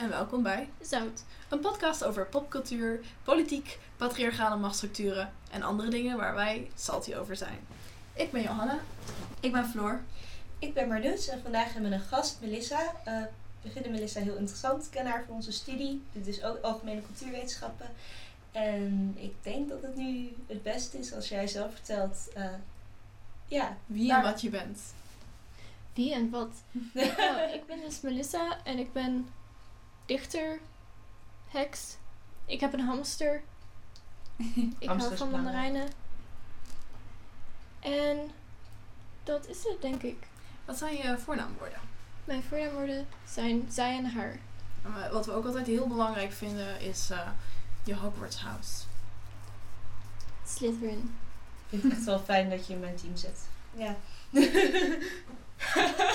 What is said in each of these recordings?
en welkom bij Zout. een podcast over popcultuur, politiek, patriarchale machtsstructuren en andere dingen waar wij salty over zijn. Ik ben Johanna. Ik ben Floor. Ik ben Marloes en vandaag hebben we een gast, Melissa. Eh, we vinden Melissa heel interessant. Ik ken haar voor onze studie. Dit is ook algemene cultuurwetenschappen. En ik denk dat het nu het beste is als jij zelf vertelt. eh, ja, Wie en wat je bent. Wie en wat? Oh, ik ben dus Melissa en ik ben dichter, heks. Ik heb een hamster. Ik hou van mandarijnen. En dat is het, denk ik. Wat zijn je voornaamwoorden? Mijn voornaamwoorden zijn zij en haar. We- Wat we ook altijd heel belangrijk vinden is eh, je Hogwarts house. Slytherin. ik vind het echt wel fijn dat je in mijn team zit. Ja.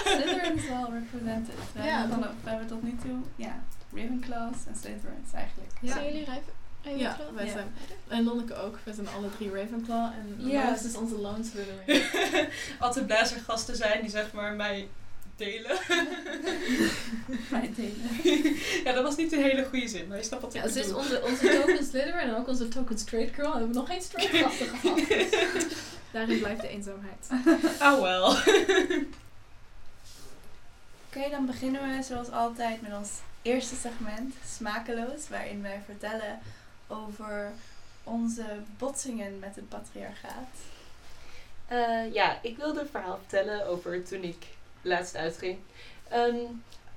Slytherin is wel represented. We, Ja, hebben, we hebben tot nu toe, ja, Ravenclaws en Slytherins eigenlijk. Ja. Zijn jullie rijven? Ja, wij Ja. zijn. En Lonneke ook. We zijn alle drie Ravenclaw. En Ja. Lois is onze lone Slytherin. Altijd blij als er gasten zijn die zeg maar mij delen. Bij delen. ja, dat was niet een hele goede zin, maar je snapt wat ik Ja, ze is bedoel. onze, onze token Slytherin en ook onze token straight girl. We hebben nog geen straight gasten gehad. Dus daarin blijft de eenzaamheid. Oh wel. Oké, dan beginnen we zoals altijd met ons eerste segment, Smakeloos, waarin wij vertellen over onze botsingen met het patriarchaat. Eh, ja, ik wilde een verhaal vertellen over toen ik laatst uitging. Ehm,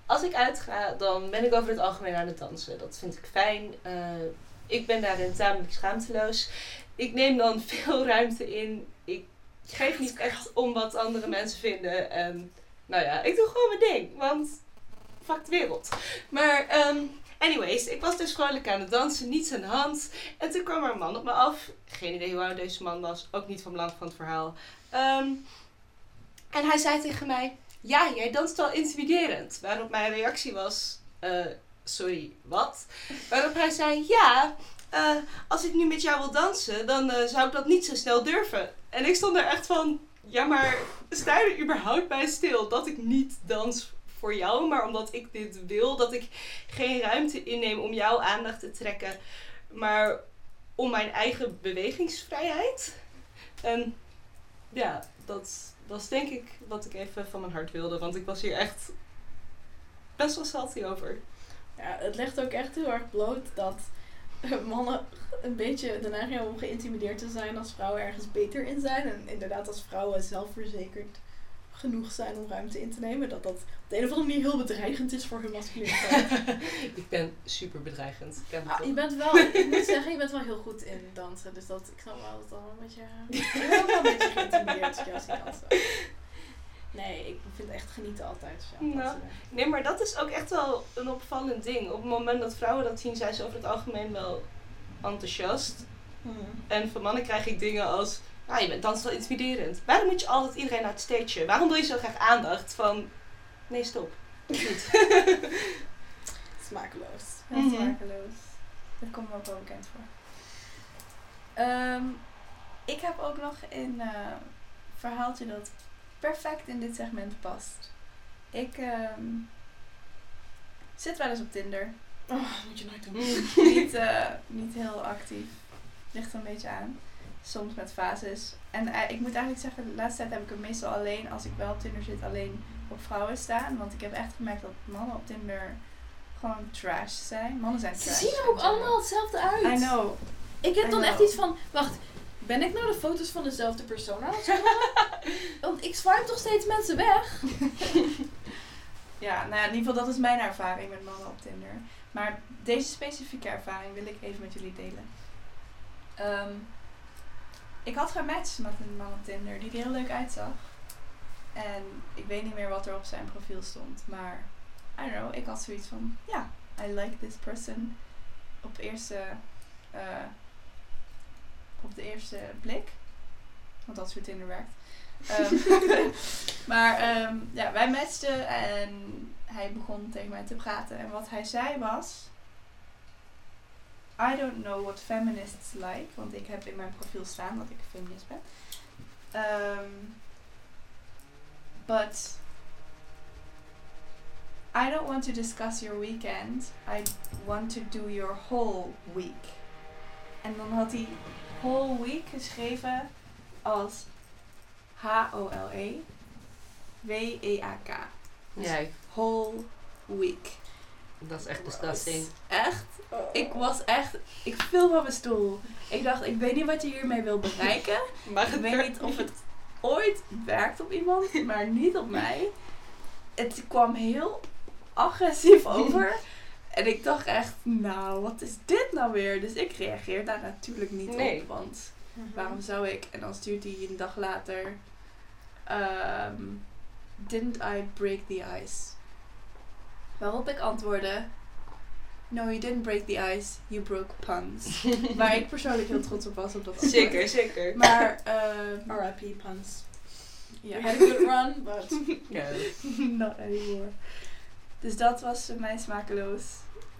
als ik uitga, dan ben ik over het algemeen aan het dansen. Dat vind ik fijn. Eh, ik ben daarin tamelijk schaamteloos. Ik neem dan veel ruimte in. Ik geef niet echt om wat andere mensen vinden. En nou ja, ik doe gewoon mijn ding. Want fuck wereld. Maar ehm, anyways, ik was dus vrolijk aan het dansen. Niets aan de hand. En toen kwam er een man op me af. Geen idee hoe oud deze man was. Ook niet van belang van het verhaal. Ehm, en hij zei tegen mij: Ja, jij danst wel intimiderend. Waarop mijn reactie was: eh, Sorry, wat? Waarop hij zei: Ja, eh, als ik nu met jou wil dansen, dan eh, zou ik dat niet zo snel durven. En ik stond er echt van: Ja, maar sta je er überhaupt bij stil dat ik niet dans voor jou, maar omdat ik dit wil, dat ik geen ruimte inneem om jouw aandacht te trekken, maar om mijn eigen bewegingsvrijheid? En ja, dat was denk ik wat ik even van mijn hart wilde. Want ik was hier echt best wel salty over. Ja, het legt ook echt heel erg bloot dat mannen een beetje de neiging hebben om geïntimideerd te zijn als vrouwen ergens beter in zijn. En inderdaad als vrouwen zelfverzekerd genoeg zijn om ruimte in te nemen. Dat dat op de een of andere manier heel bedreigend is voor hun masculiniteit. ik ben super bedreigend. Ik ken het Ah, je bent wel, ik moet zeggen, je bent wel heel goed in dansen. Dus dat, ik snap wel dat al een beetje... Ik ben ook wel een beetje geïntimideerd als dansen. Nee, ik vind echt genieten altijd. het Nou. Nee, maar dat is ook echt wel een opvallend ding. Op het moment dat vrouwen dat zien, zijn ze over het algemeen wel enthousiast. En van mannen krijg ik dingen als, nou je bent danst wel intimiderend. Waarom moet je altijd iedereen naar het stage? Waarom wil je zo graag aandacht? Van, nee stop. Niet. Smakeloos. Heel Mhm. smakeloos. Dat komt me ook wel bekend voor. Ehm, ik heb ook nog een eh, verhaaltje dat perfect in dit segment past. Ik ehm, zit wel eens op Tinder. Oh, moet je nooit doen. niet, eh, niet heel actief. Ligt er een beetje aan. Soms met fases. En eh, ik moet eigenlijk zeggen, de laatste tijd heb ik er meestal alleen, als ik wel op Tinder zit, alleen op vrouwen staan. Want ik heb echt gemerkt dat mannen op Tinder gewoon trash zijn. Mannen zijn Ze trash. zien er ook allemaal hetzelfde uit. I know. Ik heb I dan echt iets van, wacht, ben ik nou de foto's van dezelfde persoon aan het? Want ik swipe toch steeds mensen weg. Ja, nou ja, in ieder geval dat is mijn ervaring met mannen op Tinder. Maar deze specifieke ervaring wil ik even met jullie delen. Ehm, ik had gematcht met een man op Tinder die er heel leuk uitzag. En ik weet niet meer wat er op zijn profiel stond. Maar, I don't know, ik had zoiets van, ja, I like this person. Op eerste, eh, op de eerste blik. Want dat is hoe Tinder werkt. Ehm, maar ehm, ja, wij matchten en hij begon tegen mij te praten. En wat hij zei was... I don't know what feminists like. Want ik heb in mijn profiel staan dat ik feminist ben. Ehm, but I don't want to discuss your weekend. I want to do your whole week. En dan had hij whole week geschreven als H-O-L-E W-E-A-K. Ja, Whole week. Dat is echt disgusting. Echt? Ik was echt... Ik viel van mijn stoel. Ik dacht, ik weet niet wat je hiermee wil bereiken. Maar Ik weet niet of het ooit werkt op iemand, maar niet op mij. Het kwam heel agressief over. En ik dacht echt, nou, wat is dit nou weer? Dus ik reageer daar natuurlijk niet Nee. op. Want waarom zou ik? En dan stuurt hij een dag later... ehm, didn't I break the ice? Waarop ik antwoordde... No, you didn't break the ice. You broke puns. Waar ik persoonlijk heel trots op was op dat antwoord. Zeker, zeker. Maar, ehm R.I.P. puns. You had a good run, but... Ja. Not anymore. Dus dat was voor mij smakeloos.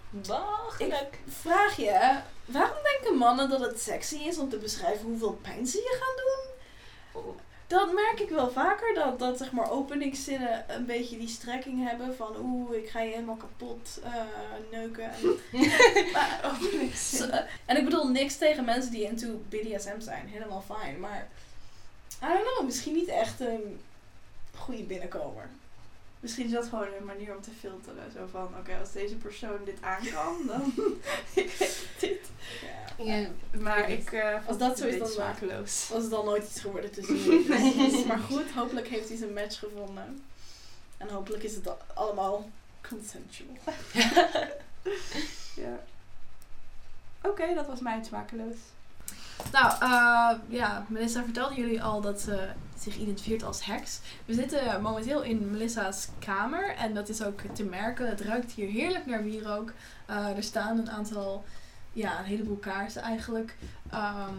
Belachelijk. Vraag je, waarom denken mannen dat het sexy is om te beschrijven hoeveel pijn ze je gaan doen? Dat merk ik wel vaker, dat, dat zeg maar openingszinnen een beetje die strekking hebben van oeh, ik ga je helemaal kapot eh, neuken. En, maar. Zo, en ik bedoel niks tegen mensen die into BDSM zijn, helemaal fijn, maar I don't know, misschien niet echt een goede binnenkomer. Misschien is dat gewoon een manier om te filteren. Zo van, oké, als deze persoon dit aan kan, dan... ik weet dit. Ja. Ja. Maar ik eh vond Als dat het zo is, dan- smakeloos. Was het dan nooit iets geworden tussen jullie. Maar goed, hopelijk heeft hij zijn match gevonden. En hopelijk is het allemaal consensual. Ja. Oké, dat was mijn smakeloos. Nou, eh, ja, Melissa vertelde jullie al dat ze zich identificeert als heks. We zitten momenteel in Melissa's kamer en dat is ook te merken. Het ruikt hier heerlijk naar wierook. Eh, er staan een aantal, ja, een heleboel kaarsen eigenlijk. Ehm,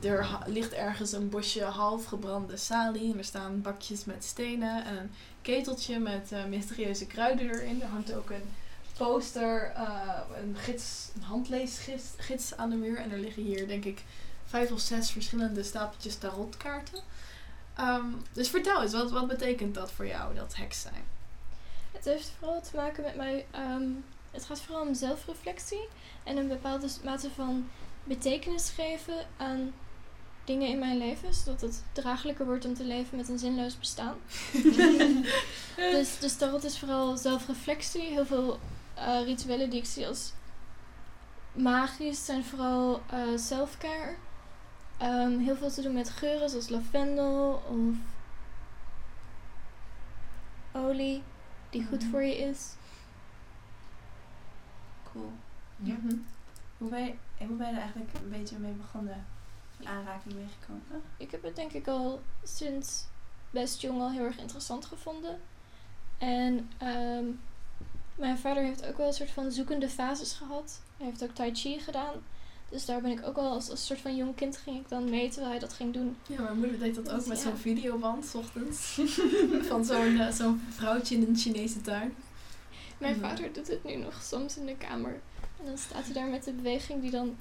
er ligt ergens een bosje half gebrande salie er staan bakjes met stenen en een keteltje met eh, mysterieuze kruiden erin. Er hangt ook een poster, eh, een, gids, een handleesgids gids aan de muur. En er liggen hier, denk ik, vijf of zes verschillende stapeltjes tarotkaarten. Ehm, dus vertel eens, wat, wat betekent dat voor jou, dat heks zijn? Het heeft vooral te maken met mij. ehm, het gaat vooral om zelfreflectie en een bepaalde mate van betekenis geven aan dingen in mijn leven, zodat het draaglijker wordt om te leven met een zinloos bestaan. dus, dus tarot is vooral zelfreflectie. Heel veel eh, rituelen die ik zie als magisch zijn vooral eh self-care. Ehm, heel veel te doen met geuren zoals lavendel of olie die goed Mhm. voor je is. Cool. Ja. Mhm. Hoe ben, je, hoe ben je er eigenlijk een beetje mee begonnen? In aanraking mee gekomen? Ik heb het denk ik al sinds best jong al heel erg interessant gevonden. En ehm, mijn vader heeft ook wel een soort van zoekende fases gehad. Hij heeft ook Tai Chi gedaan. Dus daar ben ik ook wel als, als soort van jong kind ging ik dan mee terwijl hij dat ging doen. Ja, mijn moeder deed dat ook met Ja. zo'n videoband, 's ochtends. Van zo'n eh, zo'n vrouwtje in een Chinese tuin. Mijn vader doet het nu nog soms in de kamer. En dan staat hij daar met de beweging die dan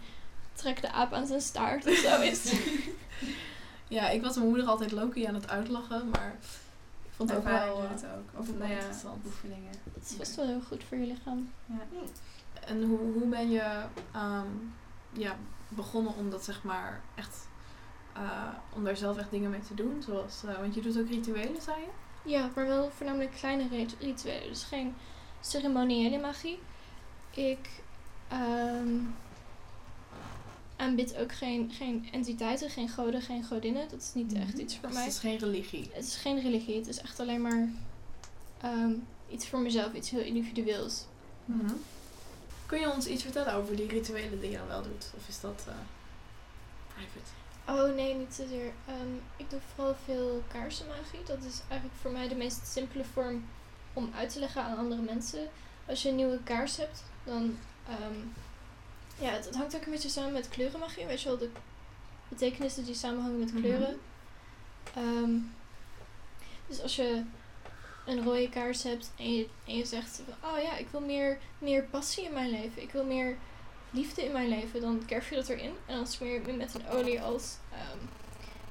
trekt de aap aan zijn staart of zo is. Ja, ik was mijn moeder altijd Loki aan het uitlachen, maar vond het ook wel... eh, het ook. Of nou ja, interessant. oefeningen. Dat is vast wel heel goed voor je lichaam. En hoe, hoe ben je ehm, ja, begonnen om dat zeg maar echt... eh, om daar zelf echt dingen mee te doen? Zoals, eh, want je doet ook rituelen, zei je? Ja, maar wel voornamelijk kleine rit- rituelen. Dus geen ceremoniële magie. Ik ehm aanbid ook geen, geen entiteiten, geen goden, geen godinnen. Dat is niet echt iets voor Dus mij. het is geen religie. Het is geen religie. Het is echt alleen maar ehm, iets voor mezelf, iets heel individueels. Mhm. Kun je ons iets vertellen over die rituelen die je dan wel doet? Of is dat eh, private? Oh nee, niet zozeer. Ehm, ik doe vooral veel kaarsenmagie. Dat is eigenlijk voor mij de meest simpele vorm om uit te leggen aan andere mensen. Als je een nieuwe kaars hebt, dan. ehm, ja, het, het hangt ook een beetje samen met kleurenmagie. Weet je wel, de betekenissen die samenhangen met Mhm. kleuren. Ehm, dus als je een rode kaars hebt en je, en je zegt: Oh ja, ik wil meer, meer passie in mijn leven. Ik wil meer liefde in mijn leven, dan kerf je dat erin. En dan smeer je het met een olie als... ehm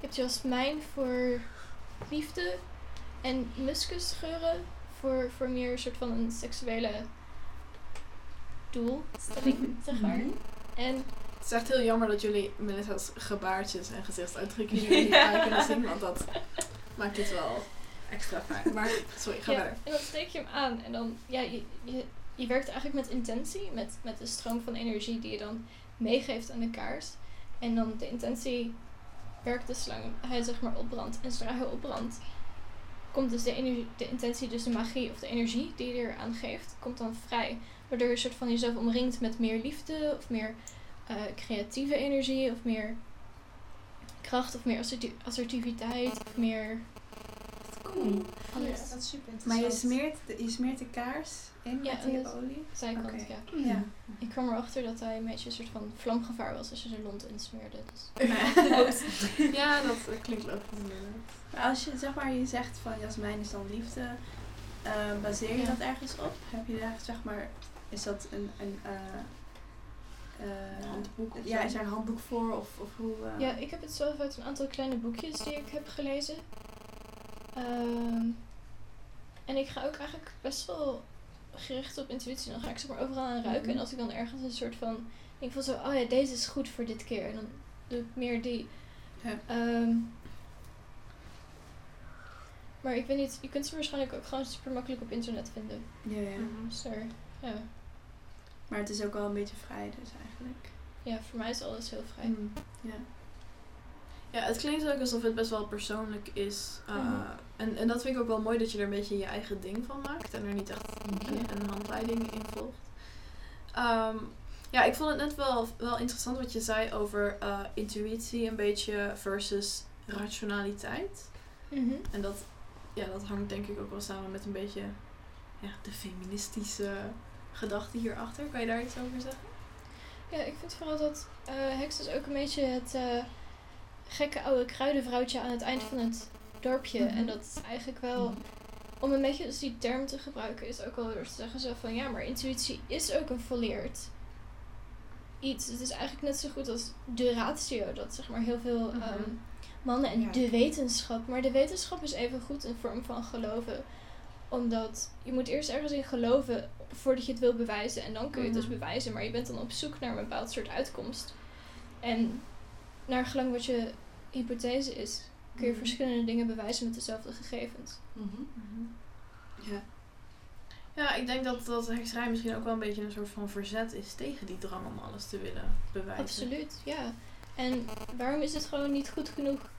je hebt jasmijn voor liefde. En muskusgeuren voor, voor meer een soort van een seksuele doelstelling, zeg maar. Mhm. En Het is echt heel jammer dat jullie Melissa's gebaartjes en gezichtsuitdrukkingen niet aan kunnen zien, want dat maakt het wel extra fijn. Maar sorry, ga ja, verder. en dan steek je hem aan en dan, ja, je, je, je werkt eigenlijk met intentie, met, met de stroom van energie die je dan meegeeft aan de kaars. En dan de intentie werkt dus zolang hij zeg maar opbrandt. En zodra hij opbrandt, komt dus de, energie, de intentie, dus de magie of de energie die je er aan geeft, komt dan vrij. Waardoor je een soort van jezelf omringt met meer liefde of meer eh, creatieve energie of meer kracht of meer asserti- assertiviteit of meer Cool. alles. Ja, dat is super Maar je interessant. smeert, de, je smeert de kaars in Ja, met die olie? Zijkant, Oké. ja. Ja. Ik kwam erachter dat hij een beetje een soort van vlamgevaar was als je er lont in smeerde. Dus. ja, dat klinkt logisch inderdaad. Maar als je zeg maar je zegt van Jasmijn is dan liefde, eh, baseer je Ja. dat ergens op? Heb je daar zeg maar, is dat een, een eh, eh, handboek of ja, zo? is er een handboek voor of, of hoe? eh, Ja, ik heb het zelf uit een aantal kleine boekjes die ik heb gelezen. Ehm, en ik ga ook eigenlijk best wel gericht op intuïtie. Dan ga ik zeg maar overal aan ruiken. Mhm. En als ik dan ergens een soort van... denk van zo, oh ja, deze is goed voor dit keer. En dan doe ik meer die. Ja. Ehm, maar ik weet niet, je kunt ze waarschijnlijk ook gewoon super makkelijk op internet vinden. ja, ja. Dus daar, ja. Maar het is ook wel een beetje vrij dus eigenlijk. ja, voor mij is alles heel vrij. Mm, Ja. Ja, het klinkt ook alsof het best wel persoonlijk is. Uh, Mhm. en, en dat vind ik ook wel mooi dat je er een beetje je eigen ding van maakt en er niet echt een, een handleiding in volgt. Ehm, ja, ik vond het net wel, wel interessant wat je zei over eh, intuïtie een beetje versus rationaliteit. Mhm. En dat, ja, dat hangt denk ik ook wel samen met een beetje ja, de feministische gedachte hierachter. Kan je daar iets over zeggen? Ja, ik vind vooral dat eh Hex is ook een beetje het eh, gekke oude kruidenvrouwtje aan het eind van het dorpje. Mhm. En dat is eigenlijk wel, om een beetje dus die term te gebruiken, is ook wel weer te zeggen zo van ja, maar intuïtie is ook een volleerd iets. Het is eigenlijk net zo goed als de ratio, dat zeg maar heel veel Mhm. ehm, mannen en Ja. de wetenschap. Maar de wetenschap is even goed een vorm van geloven omdat je moet eerst ergens in geloven voordat je het wil bewijzen. En dan kun je het dus Mhm. bewijzen. Maar je bent dan op zoek naar een bepaald soort uitkomst. En naar gelang wat je hypothese is, kun je Mhm. verschillende dingen bewijzen met dezelfde gegevens. Mhm. Ja. Ja, ik denk dat, dat hekserij misschien ook wel een beetje een soort van verzet is tegen die drang om alles te willen bewijzen. Absoluut, ja. En waarom is het gewoon niet goed genoeg?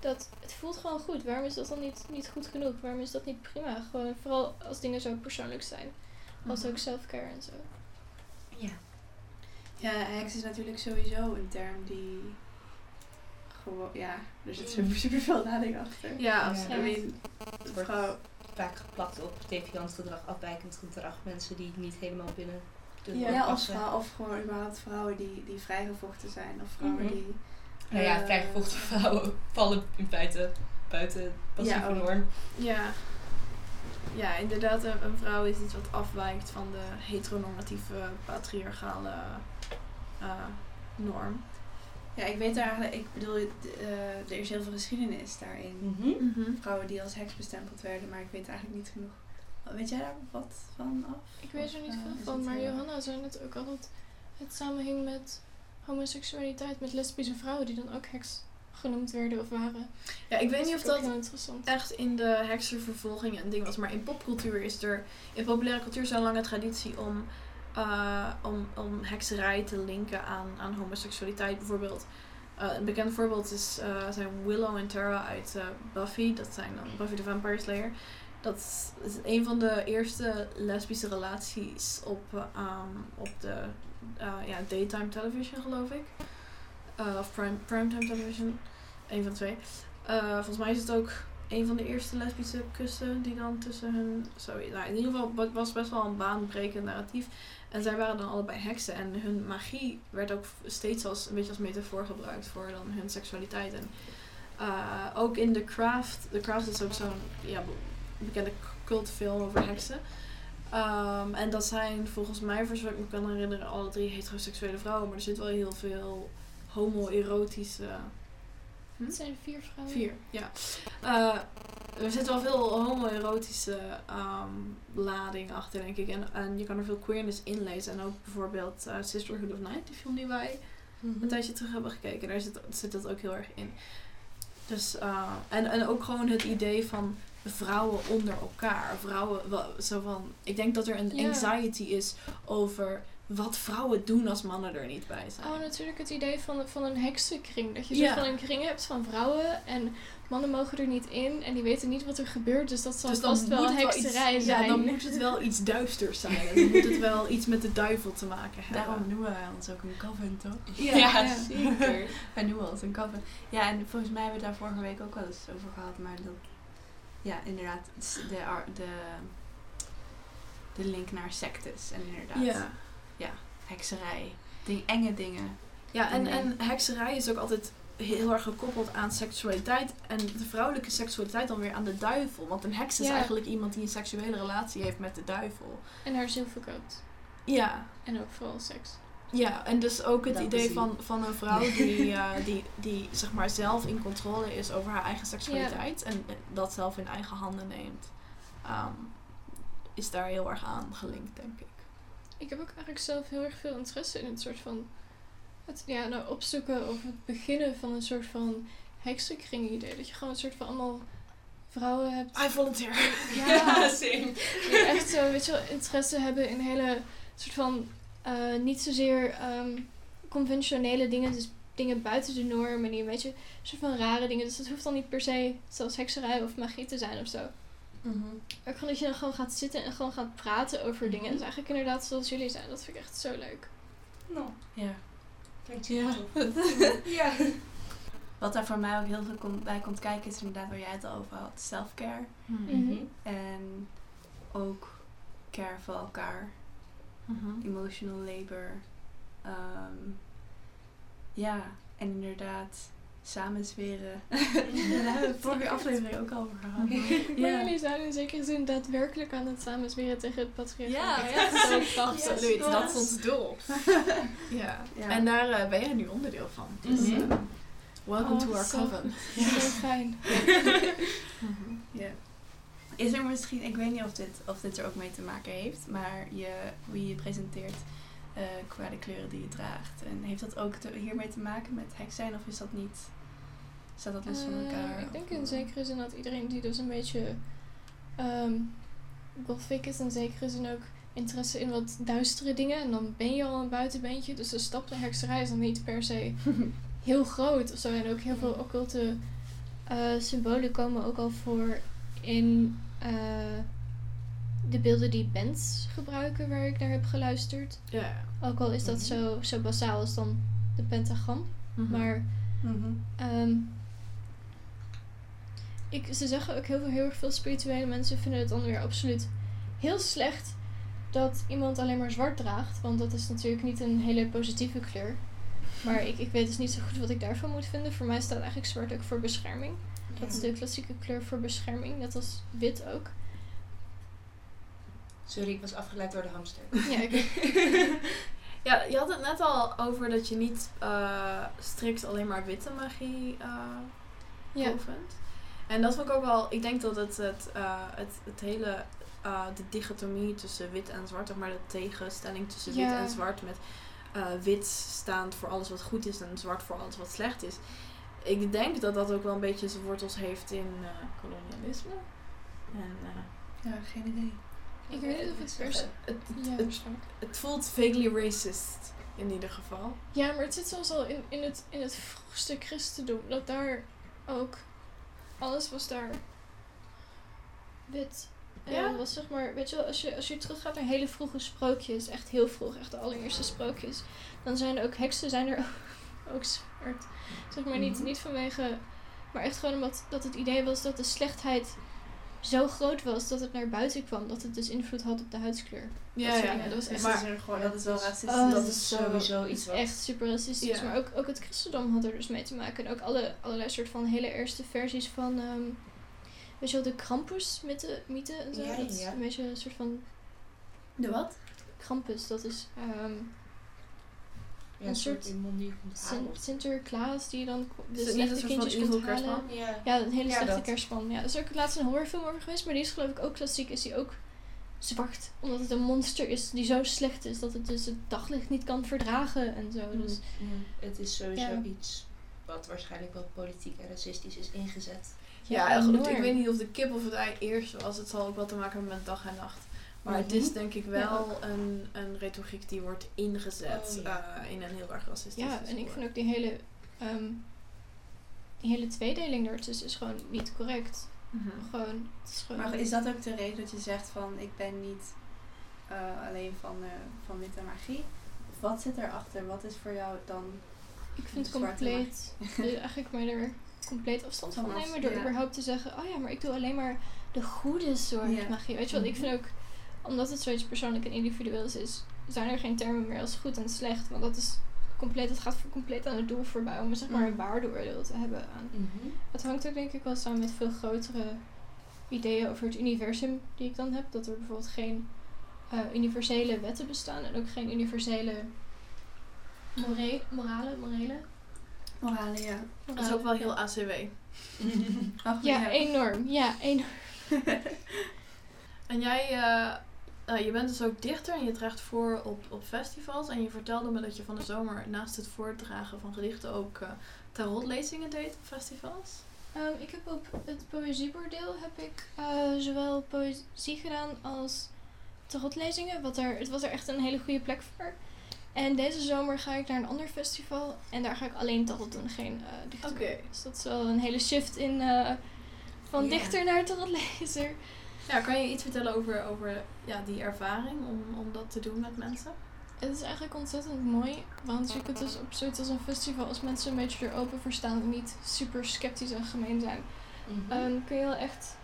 Dat, het voelt gewoon goed. Waarom is dat dan niet, niet goed genoeg? Waarom is dat niet prima? Gewoon vooral als dingen zo persoonlijk zijn. Als ook self-care en zo. Ja. Ja, heks is natuurlijk sowieso een term die gewoon, ja, er zit super, super veel lading achter. Ja, Ja. absoluut. Mean, Het wordt vaak geplakt op deviant gedrag, afwijkend gedrag. Mensen die niet helemaal binnen de ja, norm of, vrouw, of gewoon überhaupt vrouwen die, die vrijgevochten zijn. Of vrouwen Mhm. die... Nou ja, eh, vrijgevochten vrouwen vallen in feite buiten passieve Ja, ook. norm. Ja. Ja, inderdaad, een, een vrouw is iets wat afwijkt van de heteronormatieve patriarchale eh, norm. Ja, ik weet daar eigenlijk, ik bedoel, eh, er is heel veel geschiedenis daarin. Mhm. Vrouwen die als heks bestempeld werden, maar ik weet eigenlijk niet genoeg. Weet jij daar wat van af? Ik weet er niet eh, veel van, maar Johanna zei net ook al dat het samenhing met homoseksualiteit, met lesbische vrouwen die dan ook heks genoemd werden of waren. Ja, ik weet niet of dat echt in de heksenvervolging een ding was, maar in popcultuur is er, in populaire cultuur is een lange traditie om, eh, om, om hekserij te linken aan, aan homoseksualiteit. Bijvoorbeeld, eh, een bekend voorbeeld is, eh, zijn Willow en Tara uit Buffy, dat zijn dan Buffy the Vampire Slayer. Dat is, een van de eerste lesbische relaties op, eh, um, op de ja, daytime television, geloof ik. Eh, of prime, primetime television. Een van twee. Eh, volgens mij is het ook een van de eerste lesbische kussen die dan tussen hun. Sorry, nou, in ieder geval was best wel een baanbrekend narratief. En zij waren dan allebei heksen. En hun magie werd ook steeds als een beetje als metafoor gebruikt voor dan hun seksualiteit. En eh, ook in The Craft. The Craft is ook zo'n ja, be- bekende cultfilm over heksen. Ehm, en dat zijn volgens mij, voor zover ik me kan herinneren, alle drie heteroseksuele vrouwen. Maar er zit wel heel veel homoerotische Het zijn vier vrouwen. Vier, ja. Eh, er zit wel veel homoerotische ehm lading achter, denk ik. En, en je kan er veel queerness in lezen. En ook bijvoorbeeld eh, Sisterhood of Night, die film die wij een tijdje terug hebben gekeken. Daar zit, zit dat ook heel erg in. Dus, eh, en, en ook gewoon het idee van vrouwen onder elkaar. Vrouwen, wel- zo van, ik denk dat er een Ja. anxiety is over wat vrouwen doen als mannen er niet bij zijn. Oh, natuurlijk het idee van, van een heksenkring. Dat je Ja. zo van een kring hebt van vrouwen en mannen mogen er niet in en die weten niet wat er gebeurt. Dus dat zal Dus vast wel hekserij iets, zijn. Ja, dan moet het wel iets duisters zijn. Dan moet het wel iets met de duivel te maken hebben. Daarom noemen wij ons ook een coven, toch? Ja, Ja. zeker. Wij noemen ons een coven. Ja, en volgens mij hebben we daar vorige week ook wel eens over gehad. Maar dat, ja, inderdaad, de, ar- de, de link naar sectes. En inderdaad, Ja. Hekserij. Ding, enge dingen. Ja, en, en hekserij is ook altijd heel erg gekoppeld aan seksualiteit. En de vrouwelijke seksualiteit dan weer aan de duivel. Want een heks is Ja. eigenlijk iemand die een seksuele relatie heeft met de duivel. En haar ziel verkoopt. Ja, En ook vooral seks. ja en dus ook het Dat idee van, van een vrouw die, eh, die, die zeg maar zelf in controle is over haar eigen seksualiteit. En dat zelf in eigen handen neemt. ehm, is daar heel erg aan gelinkt, denk ik. Ik heb ook eigenlijk zelf heel erg veel interesse in het soort van... Het ja, nou, opzoeken of het beginnen van een soort van heksenkring idee. Dat je gewoon een soort van allemaal vrouwen hebt. I volunteer. Ja, same. die echt zo, weet je wel, interesse hebben in hele soort van eh, niet zozeer ehm, conventionele dingen, dus dingen buiten de norm en die een beetje soort van rare dingen. Dus dat hoeft dan niet per se zelfs hekserij of magie te zijn of zo. Maar gewoon dat je dan gewoon gaat zitten en gewoon gaat praten over dingen. Dus eigenlijk inderdaad zoals jullie zijn. Dat vind ik echt zo leuk. Nou, Ja. klinkt Ja. ja. ja. Wat daar voor mij ook heel veel komt- bij komt kijken is inderdaad waar jij het al over had. Self-care. Mhm. En ook care voor elkaar. Mhm. Emotional labor. Ehm, ja, en inderdaad samenzweren. Daar hebben we het vorige aflevering ook al over gehad. Maar jullie zijn in zekere zin daadwerkelijk aan het samenzweren tegen het patriarchaat. Ja, ja, zo. Absoluut, Yes. dat is ons doel. ja. Ja. En daar eh, ben jij nu onderdeel van. Dus Mhm. eh, welcome Oh, to our zo coven. Zo fijn. Ja. Is er misschien, ik weet niet of dit, of dit er ook mee te maken heeft, maar je, hoe je je presenteert eh, qua de kleuren die je draagt. En heeft dat ook te- hiermee te maken met heks zijn of is dat niet? Staat dat los van Eh, elkaar? ik denk in eh, zekere zin dat iedereen die dus een beetje ehm gothic is, in zekere zin ook interesse in wat duistere dingen. En dan ben je al een buitenbeentje. Dus de stap naar hekserij is dan niet per se heel groot of zo. En ook heel veel occulte eh, symbolen komen ook al voor in de beelden die bands gebruiken waar ik naar heb geluisterd. Ja. Ook al is dat Mhm. zo, zo basaal als dan de pentagram. Mhm. Maar. Ehm, ik, ze zeggen ook heel veel, heel erg veel spirituele mensen vinden het dan weer absoluut heel slecht dat iemand alleen maar zwart draagt. Want dat is natuurlijk niet een hele positieve kleur. Maar ik, ik weet dus niet zo goed wat ik daarvan moet vinden. Voor mij staat eigenlijk zwart ook voor bescherming. Dat is de klassieke kleur voor bescherming, net als wit ook. Sorry, ik was afgeleid door de hamster. Ja, ik, Ja, je had het net al over dat je niet eh, strikt alleen maar witte magie eh ja. oefent. En dat vond ik ook wel, ik denk dat het, het, eh, het, het hele, eh, de dichotomie tussen wit en zwart, zeg maar de tegenstelling tussen wit en zwart met eh, wit staand voor alles wat goed is en zwart voor alles wat slecht is. Ik denk dat dat ook wel een beetje zijn wortels heeft in eh, kolonialisme. En, eh, Ja, geen idee. ik weet niet of het per se... het, Ja, het, het voelt vaguely racist in ieder geval. Ja, maar het zit zelfs al in, in, het, in het vroegste christendom. Dat daar ook... Alles was daar wit. En Ja? dat was zeg maar... Weet je wel, als je, als je teruggaat naar hele vroege sprookjes... Echt heel vroeg, echt de allereerste sprookjes... Dan zijn er ook heksen, zijn er ook, ook zwart. Zeg maar niet, Mhm. niet vanwege... Maar echt gewoon omdat dat het idee was dat de slechtheid zo groot was dat het naar buiten kwam. Dat het dus invloed had op de huidskleur. Ja, soort ja. dat was echt- maar, er gewoon, dat is wel racistisch. Oh, dat dat is sowieso iets wat... echt super racistisch. Ja. Maar ook, ook het christendom had er dus mee te maken. En ook alle, allerlei soort van hele eerste versies van... ehm weet je wel, de Krampus mythe, mythe en zo. Ja, dat is ja. een beetje een soort van... De wat? Krampus, dat is... ehm Ja, Een soort iemand komt Sin- halen. Sinterklaas die dan de niet slechte een kindjes komt evil halen. kerstman? Ja. Ja, een hele Ja, slechte dat. kerstman. Ja, er is ook laatst een horrorfilm over geweest, maar die is geloof ik ook klassiek. Is die ook zwart. Omdat het een monster is die zo slecht is dat het dus het daglicht niet kan verdragen en zo. Mm. Dus Het is sowieso Ja. iets wat waarschijnlijk wel politiek en racistisch is ingezet. Ja, goed. Ik weet niet of de kip of het ei eerst was. Het zal ook wel te maken hebben met dag en nacht. Maar het Mhm. is denk ik wel een, een retoriek die wordt ingezet Oh, ja. eh, in een heel erg racistisch Ja, en ik vind ook die hele, ehm, die hele tweedeling daartussen is gewoon niet correct. Mhm. Gewoon, het is gewoon... Maar is dat ook de reden dat je zegt van ik ben niet eh, alleen van, eh, van witte magie? Wat zit erachter? Wat is voor jou dan ik vind zwarte compleet, eigenlijk maar er compleet afstand van nemen door ja. überhaupt te zeggen, oh ja, maar ik doe alleen maar de goede soort magie. Weet je wat, ik Mhm. vind ook, omdat het zoiets persoonlijk en individueels is, zijn er geen termen meer als goed en slecht. Want dat is compleet, het gaat voor compleet aan het doel voorbij om zeg maar een Mhm. waardeoordeel te hebben aan Het hangt ook denk ik wel samen met veel grotere ideeën over het universum die ik dan heb. Dat er bijvoorbeeld geen eh, universele wetten bestaan en ook geen universele more morale, morele. morale? Ja. Dat is ook wel heel ACW. Ach, Ja, enorm. Ja, enorm. En jij, eh, eh, je bent dus ook dichter en je draagt voor op, op festivals. En je vertelde me dat je van de zomer naast het voordragen van gedichten ook eh tarotlezingen deed op festivals. Ehm, ik heb op het poëziebordeel heb ik eh, zowel poëzie gedaan als tarotlezingen. Wat er, het was er echt een hele goede plek voor. En deze zomer ga ik naar een ander festival en daar ga ik alleen tarot doen, geen dichter. Oké. Dus dat is wel een hele shift in van dichter naar tarotlezer. Ja, kan je iets vertellen over, over ja, die ervaring om, om dat te doen met mensen? Het is eigenlijk ontzettend mooi, want je kunt dus op zoiets als een festival, als mensen een beetje er open voor staan en niet super sceptisch en gemeen zijn, Mhm. Ehm, kun je wel echt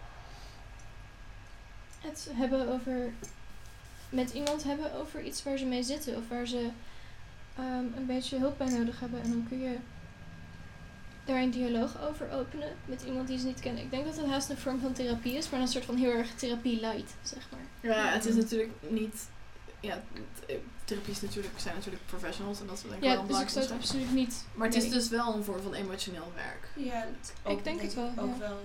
het hebben over. met iemand hebben over iets waar ze mee zitten of waar ze ehm, een beetje hulp bij nodig hebben. En dan kun je daar een dialoog over openen met iemand die ze niet kennen. Ik denk dat het haast een vorm van therapie is, maar een soort van heel erg therapie light, zeg maar. Ja, het is natuurlijk niet. Ja, t- eh, therapies natuurlijk, zijn natuurlijk professionals en dat is denk ik wel Ja, een dus ik zou het absoluut niet. Maar het is dus wel een vorm van emotioneel werk. Ja, Ik denk het wel, Ook ja. wel,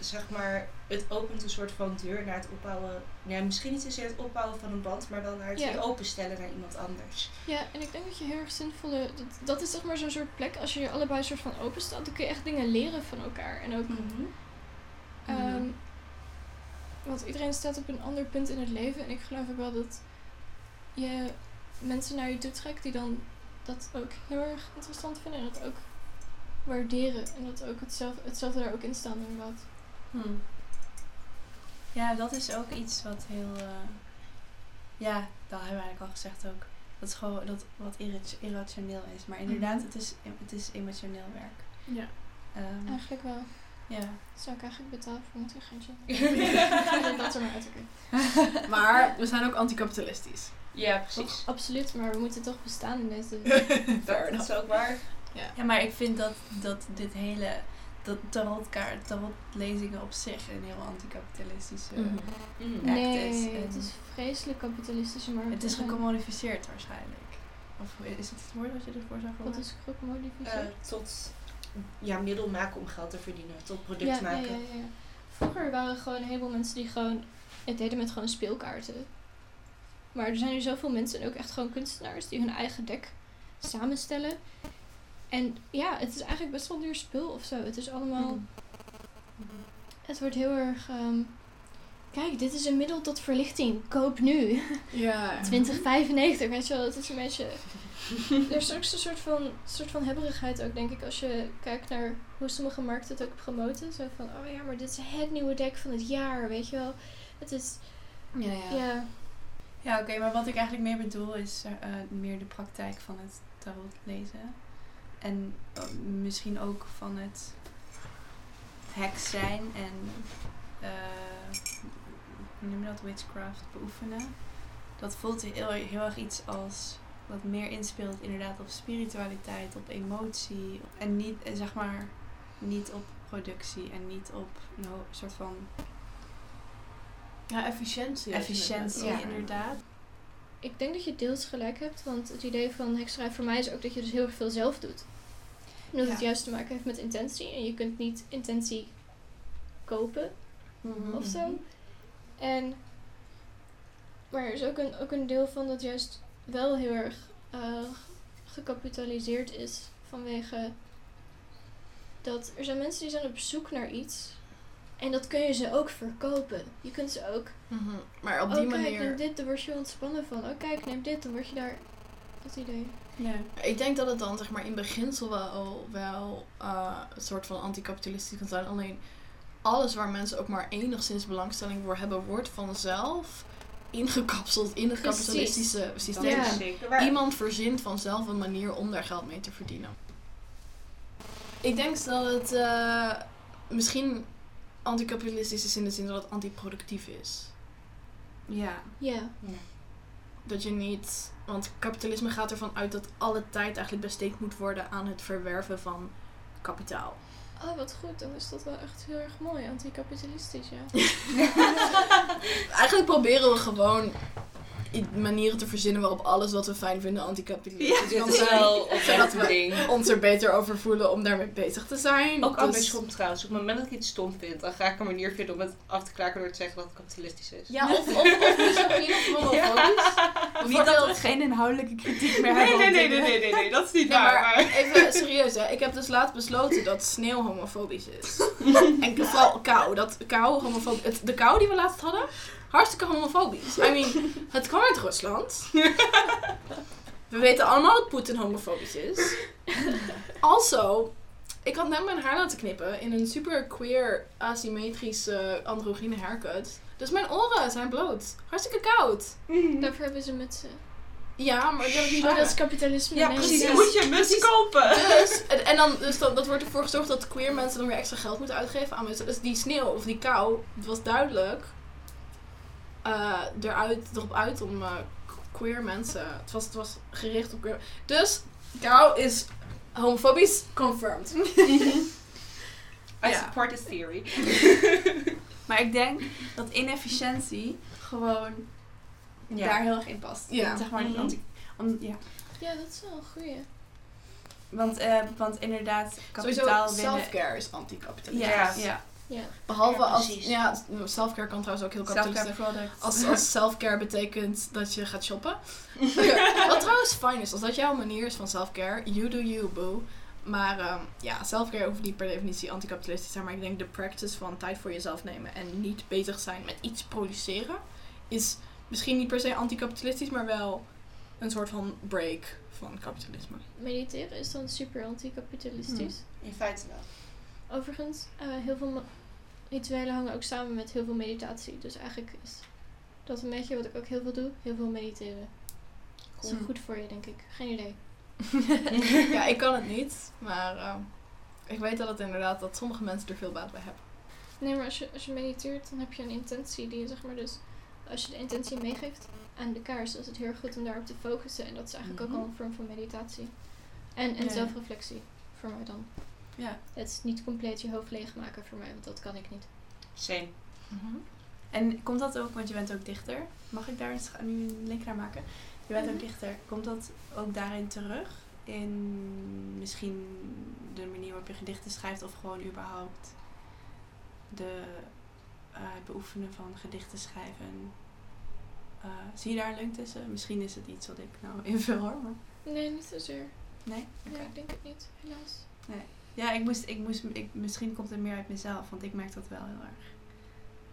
zeg maar, het opent een soort van deur naar het opbouwen. Ja, misschien niet zozeer het opbouwen van een band, maar wel naar het Ja. openstellen naar iemand anders. Ja, en ik denk dat je heel erg zinvolle. Dat, dat is zeg maar zo'n soort plek. Als je er allebei een soort van open staat, dan kun je echt dingen leren van elkaar. En ook Ehm, want iedereen staat op een ander punt in het leven. En ik geloof ook wel dat je mensen naar je toe trekt die dan dat ook heel erg interessant vinden. En dat ook waarderen. En dat ook hetzelfde, hetzelfde daar ook in staan inderdaad. Hmm. Ja, dat is ook iets wat heel. eh, ja, dat hebben we eigenlijk al gezegd ook. Dat is gewoon dat wat irra- irrationeel is. Maar inderdaad, Mhm. het, is, het is emotioneel werk. Ja. Ehm, Eigenlijk wel. ja. Zou ik eigenlijk betalen voor een geintje? Ik dat er maar uit. Maar we zijn ook anticapitalistisch. Ja, precies. Absoluut, maar we moeten toch bestaan in deze... Dat is ook waar. ja, maar ik vind dat, dat dit hele. Dat tarotkaart, tarotlezingen op zich een heel anticapitalistische. Mm. Ja, nee, het is, het is vreselijk kapitalistisch, maar... Het is gecommodificeerd waarschijnlijk. Of is het het woord wat je ervoor zou Wat gebruiken? is gecomodificeerd? Eh, tot ja, middel maken om geld te verdienen. Tot product ja, maken. Ja, ja, ja. Vroeger waren er gewoon een heleboel mensen die gewoon het deden met gewoon speelkaarten. Maar er zijn nu zoveel mensen en ook echt gewoon kunstenaars die hun eigen deck samenstellen. En ja, het is eigenlijk best wel duur spul of zo. Het is allemaal. Het wordt heel erg. ehm, kijk, dit is een middel tot verlichting. Koop nu. Ja. 2095, weet je wel. Het is een beetje... er is ook een soort van, soort van hebberigheid ook, denk ik, als je kijkt naar hoe sommige markten het ook promoten. Zo van, oh ja, maar dit is het nieuwe deck van het jaar, weet je wel. Het is, Ja, ja, ja. Ja, oké, maar wat ik eigenlijk meer bedoel is eh, meer de praktijk van het tarot lezen. En eh, misschien ook van het heks zijn en eh, hoe noem je dat, witchcraft beoefenen. Dat voelt heel, heel erg iets als wat meer inspeelt inderdaad op spiritualiteit, op emotie. En niet, eh, zeg maar, niet op productie en niet op een soort van Ja, efficiëntie. efficiëntie inderdaad. Ik denk dat je deels gelijk hebt, want het idee van hekserij voor mij is ook dat je dus heel erg veel zelf doet. Omdat het juist te maken heeft met intentie. En je kunt niet intentie kopen Mhm. of zo. En, maar er is ook een, ook een deel van dat juist wel heel erg eh, gecapitaliseerd is vanwege dat er zijn mensen die zijn op zoek naar iets. En dat kun je ze ook verkopen. Je kunt ze ook Mhm. Maar op oh, die kijk, manier... neem dit, dan word je ontspannen van. Oh, kijk, neem dit, dan word je daar... Dat idee. Ja. Ik denk dat het dan zeg maar in beginsel wel, wel eh, een soort van anticapitalistisch kan zijn. Alleen alles waar mensen ook maar enigszins belangstelling voor hebben, wordt vanzelf ingekapseld in het Precies. kapitalistische systeem. Ja. Iemand verzint vanzelf een manier om daar geld mee te verdienen. Ik denk dat het eh, misschien anticapitalistisch is in de zin dat het antiproductief is. Ja. Ja. Dat je niet. Want kapitalisme gaat ervan uit dat alle tijd eigenlijk besteed moet worden aan het verwerven van kapitaal. Oh, wat goed. Dan is dat wel echt heel erg mooi. Anticapitalistisch, ja. Eigenlijk proberen we gewoon manieren te verzinnen waarop alles wat we fijn vinden anticapitalistisch Dit kan is zijn. wel Zodat een we ding. ons er beter over voelen om daarmee bezig te zijn. Ook Dus- andersom trouwens. Op het moment dat ik iets stom vind, dan ga ik een manier vinden om het af te kraken door te zeggen dat het kapitalistisch is. Ja, of, of, of misogyne of homofobisch. Niet dat we geen inhoudelijke kritiek meer Nee, hebben. nee, nee, nee, nee, nee, nee, dat is niet Ja, waar. maar even serieus hè. Ik heb dus laatst besloten dat sneeuw homofobisch is. en vooral kou. Dat kou homofobisch... Het, de kou die we laatst hadden, hartstikke homofobisch. I mean, het kwam uit Rusland. We weten allemaal dat Poetin homofobisch is. Also, ik had net mijn haar laten knippen in een super queer, asymmetrische, androgyne haircut. Dus mijn oren zijn bloot. Hartstikke koud. Daarvoor hebben ze mutsen. Ja, maar ik heb het niet Oh, dat is kapitalisme. Ja, precies. Dan moet je een muts kopen. Dus, en, en dan, dus dat, dat wordt ervoor gezorgd dat queer mensen dan weer extra geld moeten uitgeven aan mensen. Dus die sneeuw of die kou, het was duidelijk eh, eruit, erop uit om eh, queer mensen. Het was, het was gericht op queer. Dus kou is homofobisch confirmed. I Ja. support this theory. Maar ik denk dat inefficiëntie gewoon daar heel erg in past. Ja. Zeg maar, Mhm. anti- om, ja. Ja, dat is wel een goeie. Want, eh, want inderdaad, Sowieso kapitaal winnen... self-care is anticapitalistisch. Ja, Ja. Ja. Behalve Ja, als, ja, self-care kan trouwens ook heel kapitalistisch product. Als, als self-care betekent dat je gaat shoppen. Wat trouwens fijn is, als dat jouw manier is van self-care, you do you, boo. Maar ehm, ja, self-care hoeft niet per definitie anticapitalistisch te zijn. Maar ik denk de practice van tijd voor jezelf nemen en niet bezig zijn met iets produceren, is misschien niet per se anticapitalistisch, maar wel een soort van break van kapitalisme. Mediteren is dan super anticapitalistisch. In feite wel. Overigens, eh, heel veel rituelen hangen ook samen met heel veel meditatie. Dus eigenlijk is dat een beetje wat ik ook heel veel doe. Heel veel mediteren. Dat is Cool. goed voor je, denk ik. Geen idee. ja, ik kan het niet, maar ehm, ik weet dat het inderdaad dat sommige mensen er veel baat bij hebben. Nee, maar als je, als je mediteert, dan heb je een intentie die je zeg maar dus... Als je de intentie meegeeft aan de kaars, dan is het heel goed om daarop te focussen. En dat is eigenlijk Mhm. ook al een vorm van meditatie. En, en Ja. zelfreflectie, voor mij dan. Ja. Het is niet compleet je hoofd leegmaken voor mij, want dat kan ik niet. Same. En komt dat ook, want je bent ook dichter. Mag ik daar eens nu een link naar maken? Je bent ook Mhm. dichter. Komt dat ook daarin terug? In misschien de manier waarop je gedichten schrijft of gewoon überhaupt de eh, het beoefenen van gedichten schrijven? Eh, zie je daar een link tussen? Misschien is het iets wat ik nou invul hoor. Maar Nee, niet zozeer. nee? Oké. Ja, ik denk het niet, helaas. Ja, ik moest, ik moest, ik, misschien komt het meer uit mezelf, want ik merk dat wel heel erg.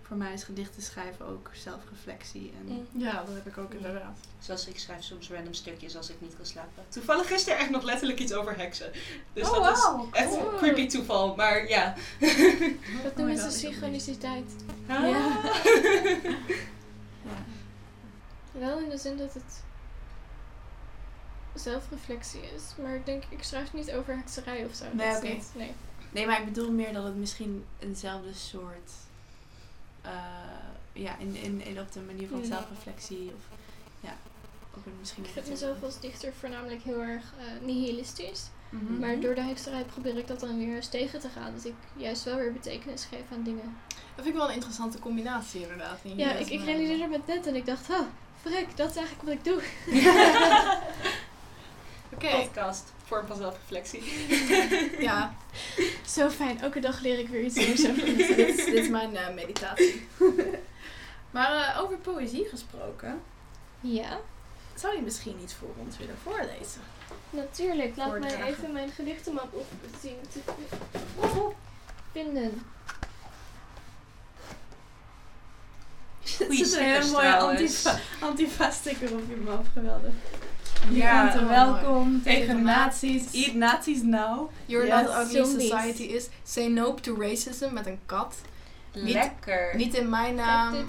Voor mij is gedichten schrijven ook zelfreflectie. En Mm. Ja, dat heb ik ook inderdaad. Zoals ik schrijf soms random stukjes als ik niet kan slapen. Toevallig gisteren echt nog letterlijk iets over heksen. Dus Oh, dat wauw, is echt cool. een creepy toeval. Maar ja. Dat Oh noemen ze synchroniciteit. Ja. Ja. ja. Wel in de zin dat het zelfreflectie is. Maar ik denk, ik schrijf niet over hekserij of zo. Nee, Dat is oké. niet- nee. Nee, maar ik bedoel meer dat het misschien eenzelfde soort. eh, ja, in, in, in op de manier van zelfreflectie. Of ja, ook misschien. Ik vind mezelf als dichter voornamelijk heel erg eh, nihilistisch. Mhm. Maar door de hekserij probeer ik dat dan weer eens tegen te gaan. Dat ik juist wel weer betekenis geef aan dingen. Dat vind ik wel een interessante combinatie inderdaad. Ja, ik, ik realiseerde me het net en ik dacht, oh, Vrek, dat is eigenlijk wat ik doe. Podcast, vorm van zelfreflectie. ja, Zo fijn, elke dag leer ik weer iets nieuws over dit, is, dit is mijn eh, meditatie. maar eh, over poëzie gesproken, Ja, zou je misschien iets voor ons willen voorlezen? natuurlijk. Laat mij even mijn gedichtenmap op zien te vinden. Goeie Er zit een hele mooie antifa, antifa-sticker op je map, geweldig. Ja, bent welkom Tegen nazi's. Eat nazi's now. You're Yes. not ugly society is. Say nope to racism met een kat. Niet- Lekker. Niet in mijn naam.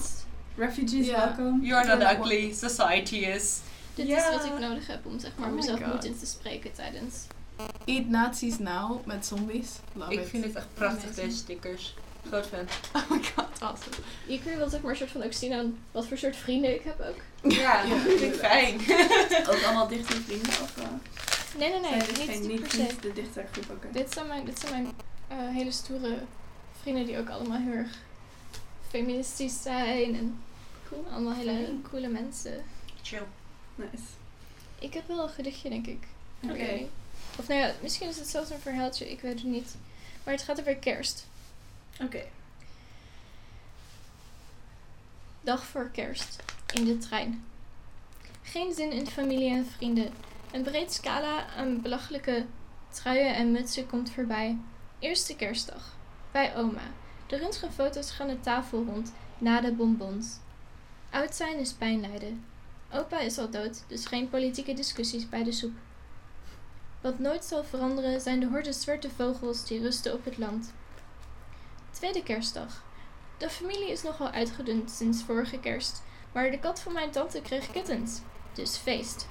Refugees Ja. welkom. You're not ugly, society is. dit is wat ik nodig heb om zeg maar Oh mezelf God. moed in te spreken tijdens. Eat nazi's now met zombies. Love Ik it. vind het echt prachtig, deze stickers. Groot fan. Oh my god, awesome. Je kunt wel zeg maar een soort van ook zien aan wat voor soort vrienden ik heb ook. Ja, Ja, vind ik fijn. Ook allemaal dichte vrienden. Of, uh, Nee, nee, nee, zijn niet, geen- niet, niet, per se. niet de dichtergroep. Oké. Dit zijn mijn, dit zijn mijn eh, hele stoere vrienden die ook allemaal heel erg feministisch zijn en cool, allemaal hele Fijn. coole mensen. Chill. Nice. Ik heb wel een gedichtje, denk ik. Oké. Of nou ja, misschien is het zelfs een verhaaltje, ik weet het niet. Maar het gaat over kerst. Oké. Dag voor kerst. In de trein. Geen zin in familie en vrienden. Een breed scala aan belachelijke truien en mutsen komt voorbij. Eerste kerstdag. Bij oma. De röntgenfoto's gaan de tafel rond, na de bonbons. Oud zijn is pijn lijden. Opa is al dood, dus geen politieke discussies bij de soep. Wat nooit zal veranderen zijn de horde zwarte vogels die rusten op het land. Tweede kerstdag. De familie is nogal uitgedund sinds vorige kerst, maar de kat van mijn tante kreeg kittens. Dus feest.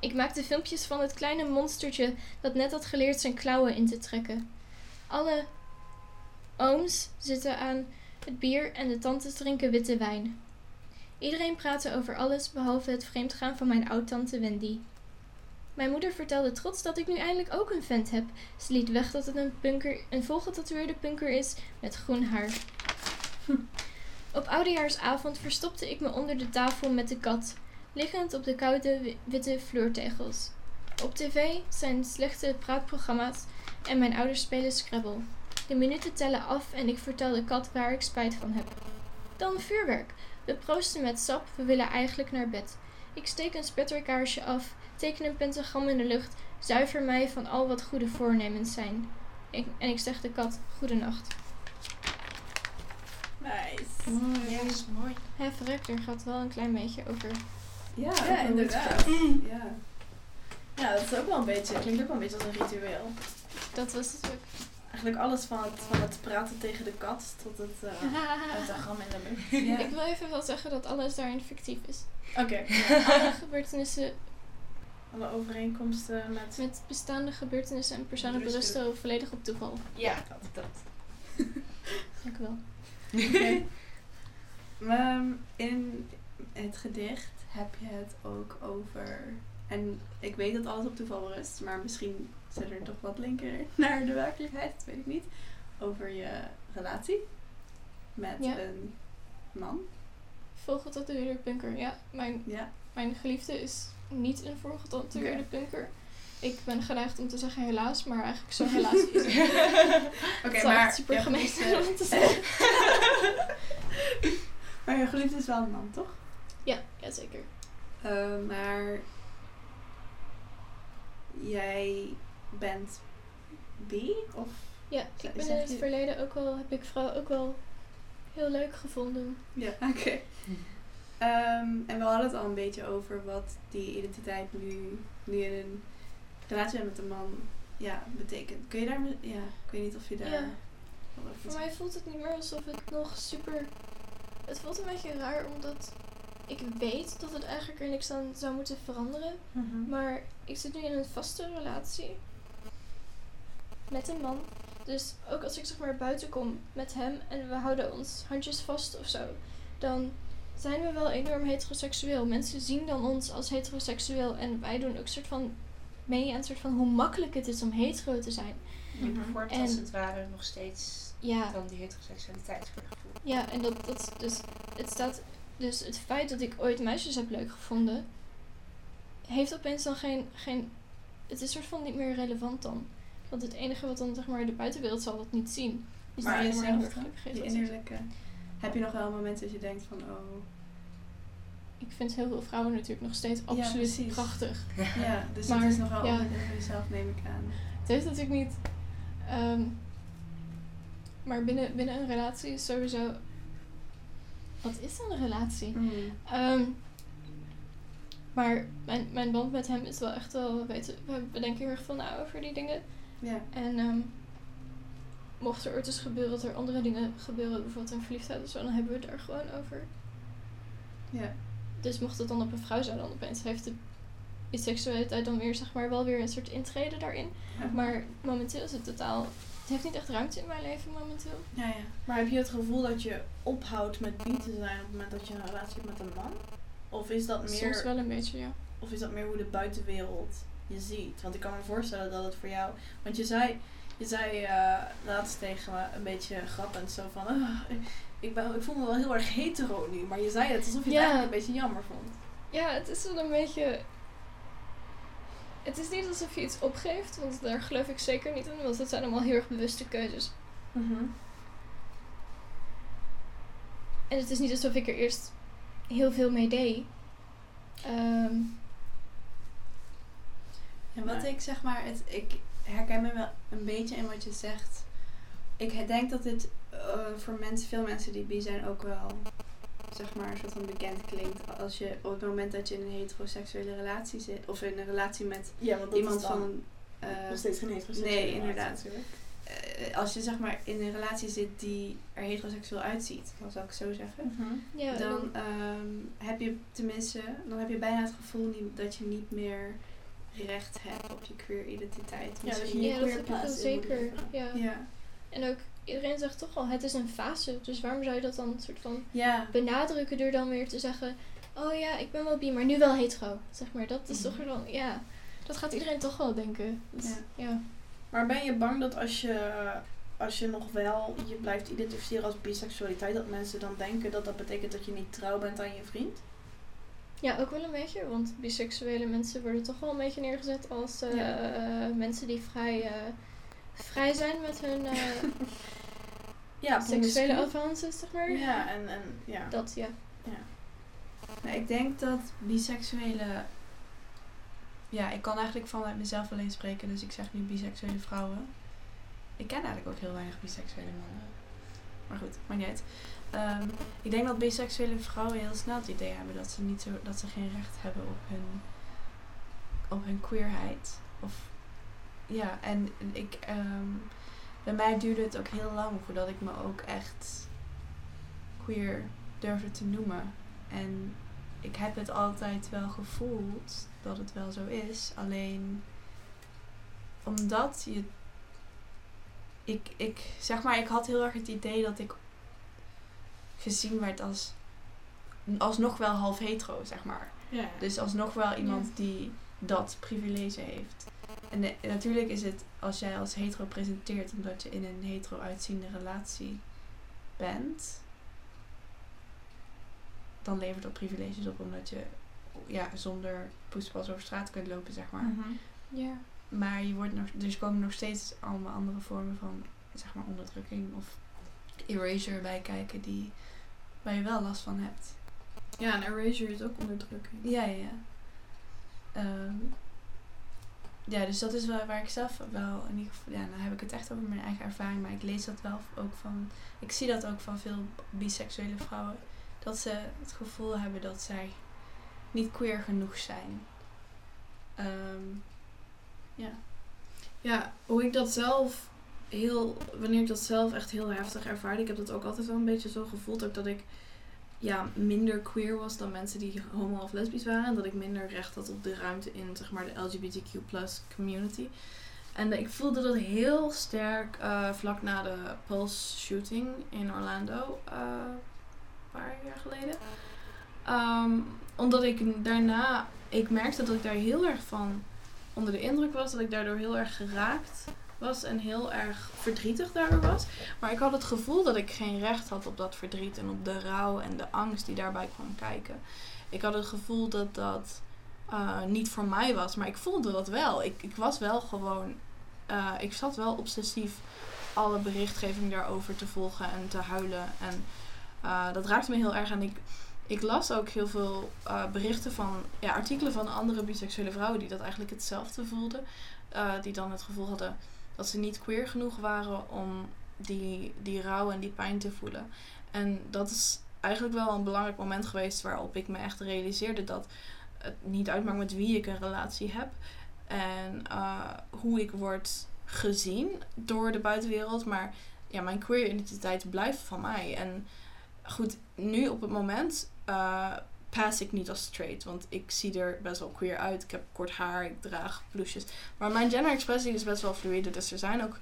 Ik maakte filmpjes van het kleine monstertje dat net had geleerd zijn klauwen in te trekken. Alle ooms zitten aan het bier en de tantes drinken witte wijn. Iedereen praatte over alles behalve het vreemdgaan van mijn oud-tante Wendy. Mijn moeder vertelde trots dat ik nu eindelijk ook een vent heb. Ze liet weg dat het een, punker, een volgetatoeëerde punker is met groen haar. Op oudejaarsavond verstopte ik me onder de tafel met de kat, liggend op de koude wi- witte vloertegels. Op tv zijn slechte praatprogramma's en mijn ouders spelen Scrabble. De minuten tellen af en ik vertel de kat waar ik spijt van heb. Dan vuurwerk. We proosten met sap, we willen eigenlijk naar bed. Ik steek een spetterkaarsje af, teken een pentagram in de lucht, zuiver mij van al wat goede voornemens zijn. Ik, en ik zeg de kat goedenacht. Nice. Mooi. Ja, is mooi. Hé, verrek, er gaat wel een klein beetje over. Ja, inderdaad. Ja. Ja, dat is ook wel een beetje, klinkt ook wel een beetje als een ritueel. Dat was het ook. Eigenlijk alles van het, van het praten tegen de kat tot het uh, in de lucht. Ja. Ik wil even wel zeggen dat alles daarin fictief is. Oké, Alle gebeurtenissen alle overeenkomsten met... met bestaande gebeurtenissen en personen berusten volledig op toeval. Ja, dat. Dank u wel. Oké. Maar in het gedicht heb je het ook over. En ik weet dat alles op toeval rust, maar misschien zit er toch wat linker naar de werkelijkheid, dat weet ik niet. Over je relatie met Ja. een man. Volgetatoeëerde punker. Ja, mijn, Ja. mijn geliefde is niet een volgetatoeëerde Oké. punker. Ik ben geneigd om te zeggen helaas, maar eigenlijk zo helaas is het. Oké, maar. super gemeen om te zeggen. maar je geliefde is wel een man, toch? Ja, ja zeker. Eh, maar jij bent bi? Of Ja, ik ben in het verleden ook wel, heb ik vrouw ook wel heel leuk gevonden. Ja, oké. Ehm, en we hadden het al een beetje over wat die identiteit nu, nu je een relatie met een man, ja, betekent. Kun je daar, ja, ik weet niet of je daar... Ja. Voor mij voelt het niet meer alsof het nog super. Het voelt een beetje raar omdat ik weet dat het eigenlijk er niks aan zou moeten veranderen. Mhm. Maar ik zit nu in een vaste relatie met een man. Dus ook als ik zeg maar buiten kom met hem en we houden ons handjes vast of zo, dan zijn we wel enorm heteroseksueel. Mensen zien dan ons als heteroseksueel en wij doen ook soort van mee aan een soort van hoe makkelijk het is om hetero te zijn. Je bevormt En- als het ware nog steeds Ja, dan die heteroseksualiteit voor je gevoel. Ja, en dat, dat dus, het staat Dus het feit dat ik ooit meisjes heb leuk gevonden, heeft opeens dan geen, geen. Het is soort van niet meer relevant dan. Want het enige wat dan zeg maar de buitenwereld zal dat niet zien. Maar je gelukkig is Die als ik- innerlijke... Heb je nog wel momenten dat je denkt van, oh... Ik vind heel veel vrouwen natuurlijk nog steeds absoluut prachtig. Ja, dus Maar, het is nog wel ja. onderdeel van jezelf, neem ik aan. Het heeft natuurlijk niet. ehm, maar binnen, binnen een relatie is sowieso. Wat is dan een relatie? Ehm, maar mijn, mijn band met hem is wel echt wel. We, weten, we, we denken heel erg veel na over die dingen. Ja. En ehm, mocht er ooit eens gebeuren dat er andere dingen gebeuren, bijvoorbeeld een verliefdheid of zo, dan hebben we het daar gewoon over. Ja. Dus mocht het dan op een vrouw zijn, dan opeens heeft de biseksualiteit dan weer, zeg maar, wel weer een soort intrede daarin. Ja. Maar momenteel is het totaal. Het heeft niet echt ruimte in mijn leven momenteel. Ja, ja. Maar heb je het gevoel dat je ophoudt met bi te zijn op het moment dat je een relatie hebt met een man? Of is dat Soms meer, wel een beetje, ja. of is dat meer hoe de buitenwereld je ziet? Want ik kan me voorstellen dat het voor jou... Want je zei, je zei eh, laatst tegen me een beetje grappend zo van... "Ah, ik, ben, ik voel me wel heel erg hetero nu. Maar je zei het alsof je het eigenlijk een beetje jammer vond. Ja, het is wel een beetje. Het is niet alsof je iets opgeeft, want daar geloof ik zeker niet in, want het zijn allemaal heel erg bewuste keuzes. En het is niet alsof ik er eerst heel veel mee deed. Ehm, En wat Nee. ik zeg maar, het, ik herken me wel een beetje in wat je zegt. Ik denk dat dit eh, voor mensen, veel mensen die bi zijn ook wel, zeg maar, een soort van bekend klinkt. Als je op het moment dat je in een heteroseksuele relatie zit, of in een relatie met Ja, want dat iemand is dan van een. eh, nog steeds geen heteroseksuele nee, relatie inderdaad. natuurlijk. eh, als je zeg maar in een relatie zit die er heteroseksueel uitziet, dan zou ik zo zeggen. ja, Dan ehm, heb je tenminste, dan heb je bijna het gevoel niet, dat je niet meer recht hebt op je queer identiteit. Ja, dat je Misschien- ja, dat heb ik wel zeker. Ja. ja. En ook iedereen zegt toch al, het is een fase. Dus waarom zou je dat dan soort van Ja, benadrukken door dan weer te zeggen: Oh ja, ik ben wel bi, maar nu wel hetero. Zeg maar, dat is Mhm. toch wel, ja. Dat gaat iedereen toch wel denken. Dus, Ja. ja. Maar ben je bang dat als je, als je nog wel je blijft identificeren als biseksualiteit, dat mensen dan denken dat dat betekent dat je niet trouw bent aan je vriend? Ja, ook wel een beetje, want biseksuele mensen worden toch wel een beetje neergezet als eh, Ja. eh, mensen die vrij, eh, vrij zijn met hun Ja, seksuele avances, zeg maar. Ja, en, en ja. Dat, ja. nou, ik denk dat biseksuele. Ja, ik kan eigenlijk vanuit mezelf alleen spreken, dus ik zeg nu biseksuele vrouwen. Ik ken eigenlijk ook heel weinig biseksuele mannen. Maar goed, maakt niet uit. Ehm, ik denk dat biseksuele vrouwen heel snel het idee hebben dat ze, niet zo, dat ze geen recht hebben op hun, op hun queerheid. Of, ja, en ik, ehm, bij mij duurde het ook heel lang voordat ik me ook echt queer durfde te noemen. En ik heb het altijd wel gevoeld dat het wel zo is. Alleen omdat je. Ik, ik zeg maar, ik had heel erg het idee dat ik gezien werd als. alsnog wel half hetero, zeg maar. ja. Dus alsnog wel iemand die dat privilege heeft. En eh, natuurlijk is het als jij als hetero presenteert omdat je in een hetero uitziende relatie bent, dan levert dat privileges op omdat je ja, zonder poespas over straat kunt lopen, zeg maar. Mhm. Maar je wordt nog, dus komen nog steeds allemaal andere vormen van zeg maar onderdrukking of erasure bij kijken die, waar je wel last van hebt. Ja, en erasure is ook onderdrukking. Ja, ja, ja. Ehm, ja, dus dat is wel waar ik zelf wel in ieder geval, ja, dan heb ik het echt over mijn eigen ervaring, maar ik lees dat wel ook van, ik zie dat ook van veel biseksuele vrouwen, dat ze het gevoel hebben dat zij niet queer genoeg zijn. Ehm, ja. Ja, hoe ik dat zelf heel, wanneer ik dat zelf echt heel heftig ervaarde, ik heb dat ook altijd wel een beetje zo gevoeld, ook dat ik ja, minder queer was dan mensen die homo of lesbisch waren. En dat ik minder recht had op de ruimte in zeg maar, de LGBTQ community. En ik voelde dat heel sterk eh, vlak na de Pulse shooting in Orlando. eh, een paar jaar geleden. Ehm, omdat ik daarna, ik merkte dat ik daar heel erg van onder de indruk was. Dat ik daardoor heel erg geraakt was en heel erg verdrietig daardoor was. Maar ik had het gevoel dat ik geen recht had op dat verdriet en op de rouw en de angst die daarbij kwam kijken. Ik had het gevoel dat dat eh, niet voor mij was, maar ik voelde dat wel. Ik, ik was wel gewoon, eh, ik zat wel obsessief alle berichtgeving daarover te volgen en te huilen. En eh, dat raakte me heel erg. En ik, ik las ook heel veel berichten van ja, artikelen van andere biseksuele vrouwen die dat eigenlijk hetzelfde voelden. Die dan het gevoel hadden dat ze niet queer genoeg waren om die, die rouw en die pijn te voelen. En dat is eigenlijk wel een belangrijk moment geweest waarop ik me echt realiseerde dat het niet uitmaakt met wie ik een relatie heb. En eh, hoe ik word gezien door de buitenwereld. Maar ja, mijn queer identiteit blijft van mij. En goed, nu op het moment eh pass ik niet als straight. Want ik zie er best wel queer uit. Ik heb kort haar, ik draag blouses. Maar mijn genderexpressie is best wel fluide. Dus er zijn ook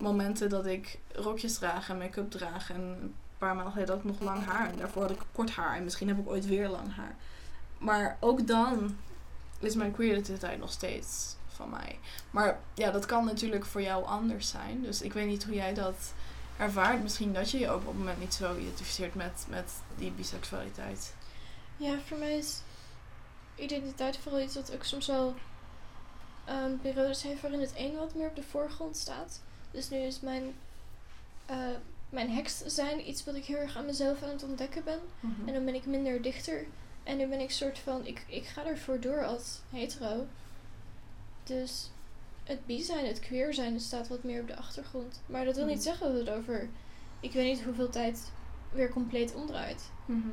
momenten dat ik rokjes draag en make-up draag. En een paar maanden geleden had ik nog lang haar. En daarvoor had ik kort haar. En misschien heb ik ooit weer lang haar. Maar ook dan is mijn queer identiteit nog steeds van mij. Maar ja, dat kan natuurlijk voor jou anders zijn. Dus ik weet niet hoe jij dat ervaart. Misschien dat je je ook op het moment niet zo identificeert met, met die biseksualiteit. Ja, voor mij is identiteit vooral iets wat ook soms wel ehm, periodes heeft waarin het een wat meer op de voorgrond staat. Dus nu is mijn, eh, mijn heks zijn iets wat ik heel erg aan mezelf aan het ontdekken ben. En dan ben ik minder dichter. En nu ben ik soort van, ik, ik ga ervoor door als hetero. Dus het bi zijn, het queer zijn, het staat wat meer op de achtergrond. Maar dat wil niet Mhm. zeggen dat het over, ik weet niet hoeveel tijd, weer compleet omdraait. Mhm.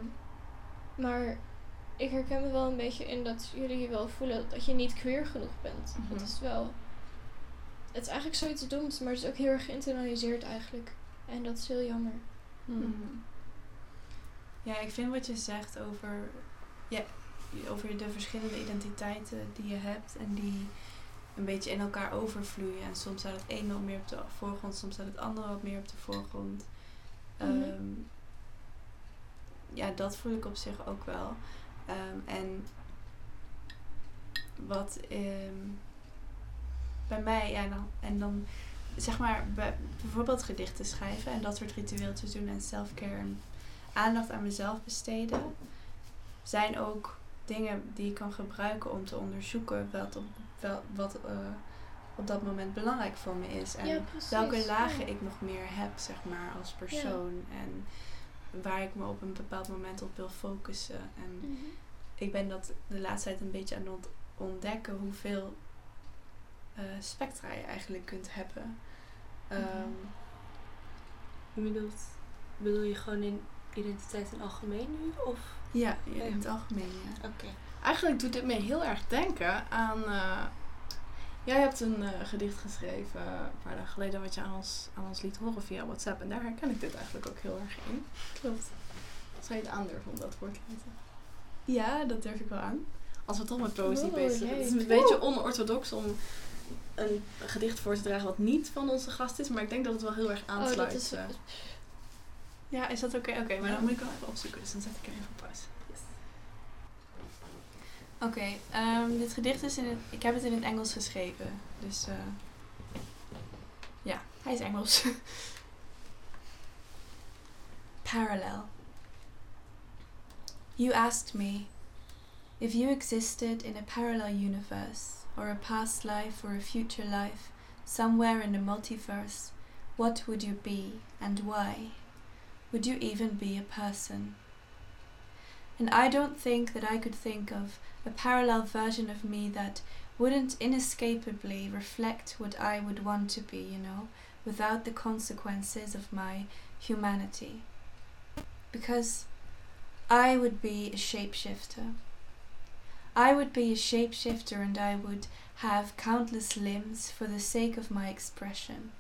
Maar ik herken me wel een beetje in dat jullie wel voelen dat je niet queer genoeg bent. Mhm. Dat is wel. Het is eigenlijk zoiets doms, maar het is ook heel erg geïnternaliseerd eigenlijk. En dat is heel jammer. Mhm. Ja, ik vind wat je zegt over, ja, over de verschillende identiteiten die je hebt en die een beetje in elkaar overvloeien. En soms staat het een wat meer op de voorgrond, soms staat het andere wat meer op de voorgrond. Mhm. Ehm, ja, dat voel ik op zich ook wel. Ehm, en wat ehm, bij mij, ja, dan, en dan zeg maar bij, bijvoorbeeld gedichten schrijven en dat soort ritueeltjes doen en self-care en aandacht aan mezelf besteden, zijn ook dingen die ik kan gebruiken om te onderzoeken wat op, wel, wat, eh, op dat moment belangrijk voor me is. En ja, welke lagen ik nog meer heb, zeg maar, als persoon. En waar ik me op een bepaald moment op wil focussen. En Mhm. ik ben dat de laatste tijd een beetje aan het ont- ontdekken hoeveel eh, spectra je eigenlijk kunt hebben. Mhm. Ehm, Je bedoelt, bedoel je gewoon in identiteit in algemeen nu? Of? ja, ja, in het algemeen, ja. Oké. Eigenlijk doet dit me heel erg denken aan. eh, jij hebt een eh, gedicht geschreven eh, een paar dagen geleden wat je aan ons, aan ons liet horen via WhatsApp. En daar herken ik dit eigenlijk ook heel erg in. Klopt. Zou je het aandurven om dat voor te lezen? Ja, dat durf ik wel aan. Als we toch met poëzie Oh, bezig zijn. Het is een beetje onorthodox om een gedicht voor te dragen wat niet van onze gast is. Maar ik denk dat het wel heel erg Oh, aansluit. dat is. eh. Ja, is dat oké? Oké, maar Ja. dan moet ik wel even opzoeken, dus dan zet ik hem even op pauze. Yes. Oké, ehm, dit gedicht is in het... Ik heb het in het Engels geschreven, dus... Eh, ja, hij is Engels. Parallel. You asked me if you existed in a parallel universe, or a past life or a future life, somewhere in the multiverse, what would you be and why? Would you even be a person? And I don't think that I could think of a parallel version of me that wouldn't inescapably reflect what I would want to be, you know, without the consequences of my humanity. Because I would be a shapeshifter. I would be a shapeshifter and I would have countless limbs for the sake of my expression.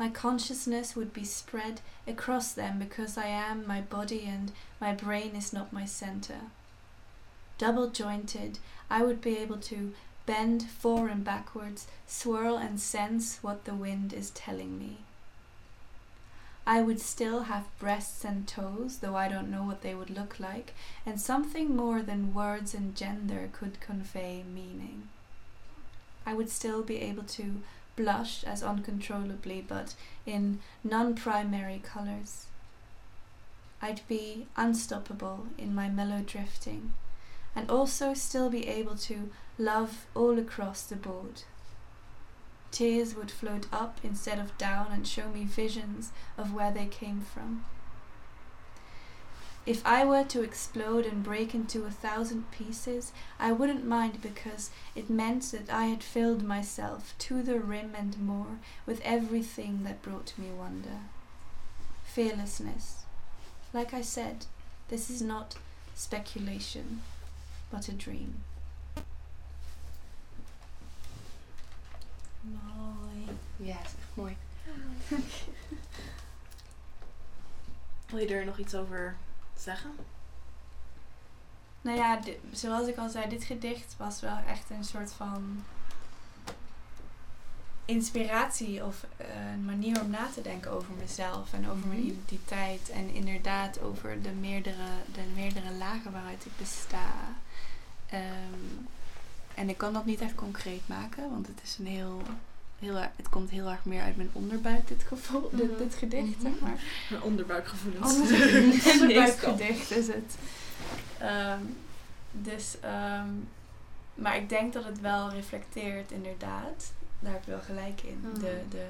My consciousness would be spread across them because I am my body and my brain is not my center. Double jointed, I would be able to bend fore and backwards, swirl and sense what the wind is telling me. I would still have breasts and toes, though I don't know what they would look like, and something more than words and gender could convey meaning. I would still be able to blush as uncontrollably, but in non primary colours. I'd be unstoppable in my mellow drifting, and also still be able to love all across the board. Tears would float up instead of down and show me visions of where they came from. If I were to explode and break into a thousand pieces, I wouldn't mind because it meant that I had filled myself to the rim and more with everything that brought me wonder. Fearlessness. Like I said, this is not speculation, but a dream. Mooi. Ja, is echt mooi. Wil je er nog iets over zeggen? Nou ja, zoals ik al zei, dit gedicht was wel echt een soort van inspiratie of eh, een manier om na te denken over mezelf en over mijn Mhm. identiteit en inderdaad over de meerdere, de meerdere lagen waaruit ik besta. Ehm, en ik kan dat niet echt concreet maken, want het is een heel, heel erg- het komt heel erg meer uit mijn onderbuik dit gevoel, dit, Mhm. dit gedicht zeg Mhm. maar. Mijn onderbuikgevoelens. Onderbuikgedicht is het. Ehm, dus, ehm, maar ik denk dat het wel reflecteert inderdaad. Daar heb je wel gelijk in. Mhm. De, de,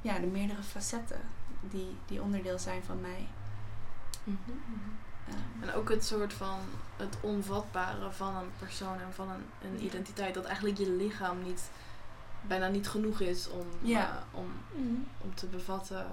ja, de meerdere facetten die, die onderdeel zijn van mij. Ehm, En ook het soort van het onvatbare van een persoon en van een, een identiteit. Dat eigenlijk je lichaam niet, bijna niet genoeg is om, Ja. eh, om, Mm. om te bevatten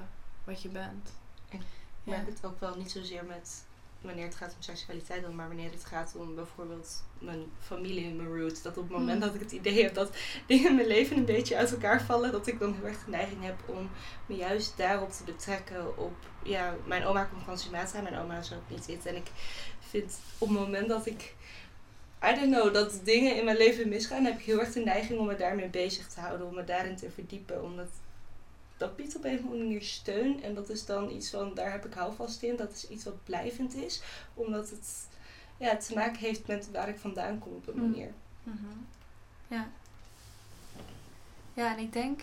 wat je bent. Ik ja. merk het ook wel niet zozeer met wanneer het gaat om seksualiteit dan, maar wanneer het gaat om bijvoorbeeld mijn familie, mijn roots. Dat op het moment Mm. dat ik het idee heb dat dingen in mijn leven een beetje uit elkaar vallen, dat ik dan heel erg de neiging heb om me juist daarop te betrekken. Op, ja, mijn oma komt van Sumatra, mijn oma is ook niet wit. En ik vind op het moment dat ik, I don't know, dat dingen in mijn leven misgaan, heb ik heel erg de neiging om me daarmee bezig te houden, om me daarin te verdiepen. Omdat dat biedt op een of andere manier steun. En dat is dan iets van, daar heb ik houvast in. Dat is iets wat blijvend is. Omdat het ja, te maken heeft met waar ik vandaan kom op een Mm. manier. Ja. Ja, en ik denk.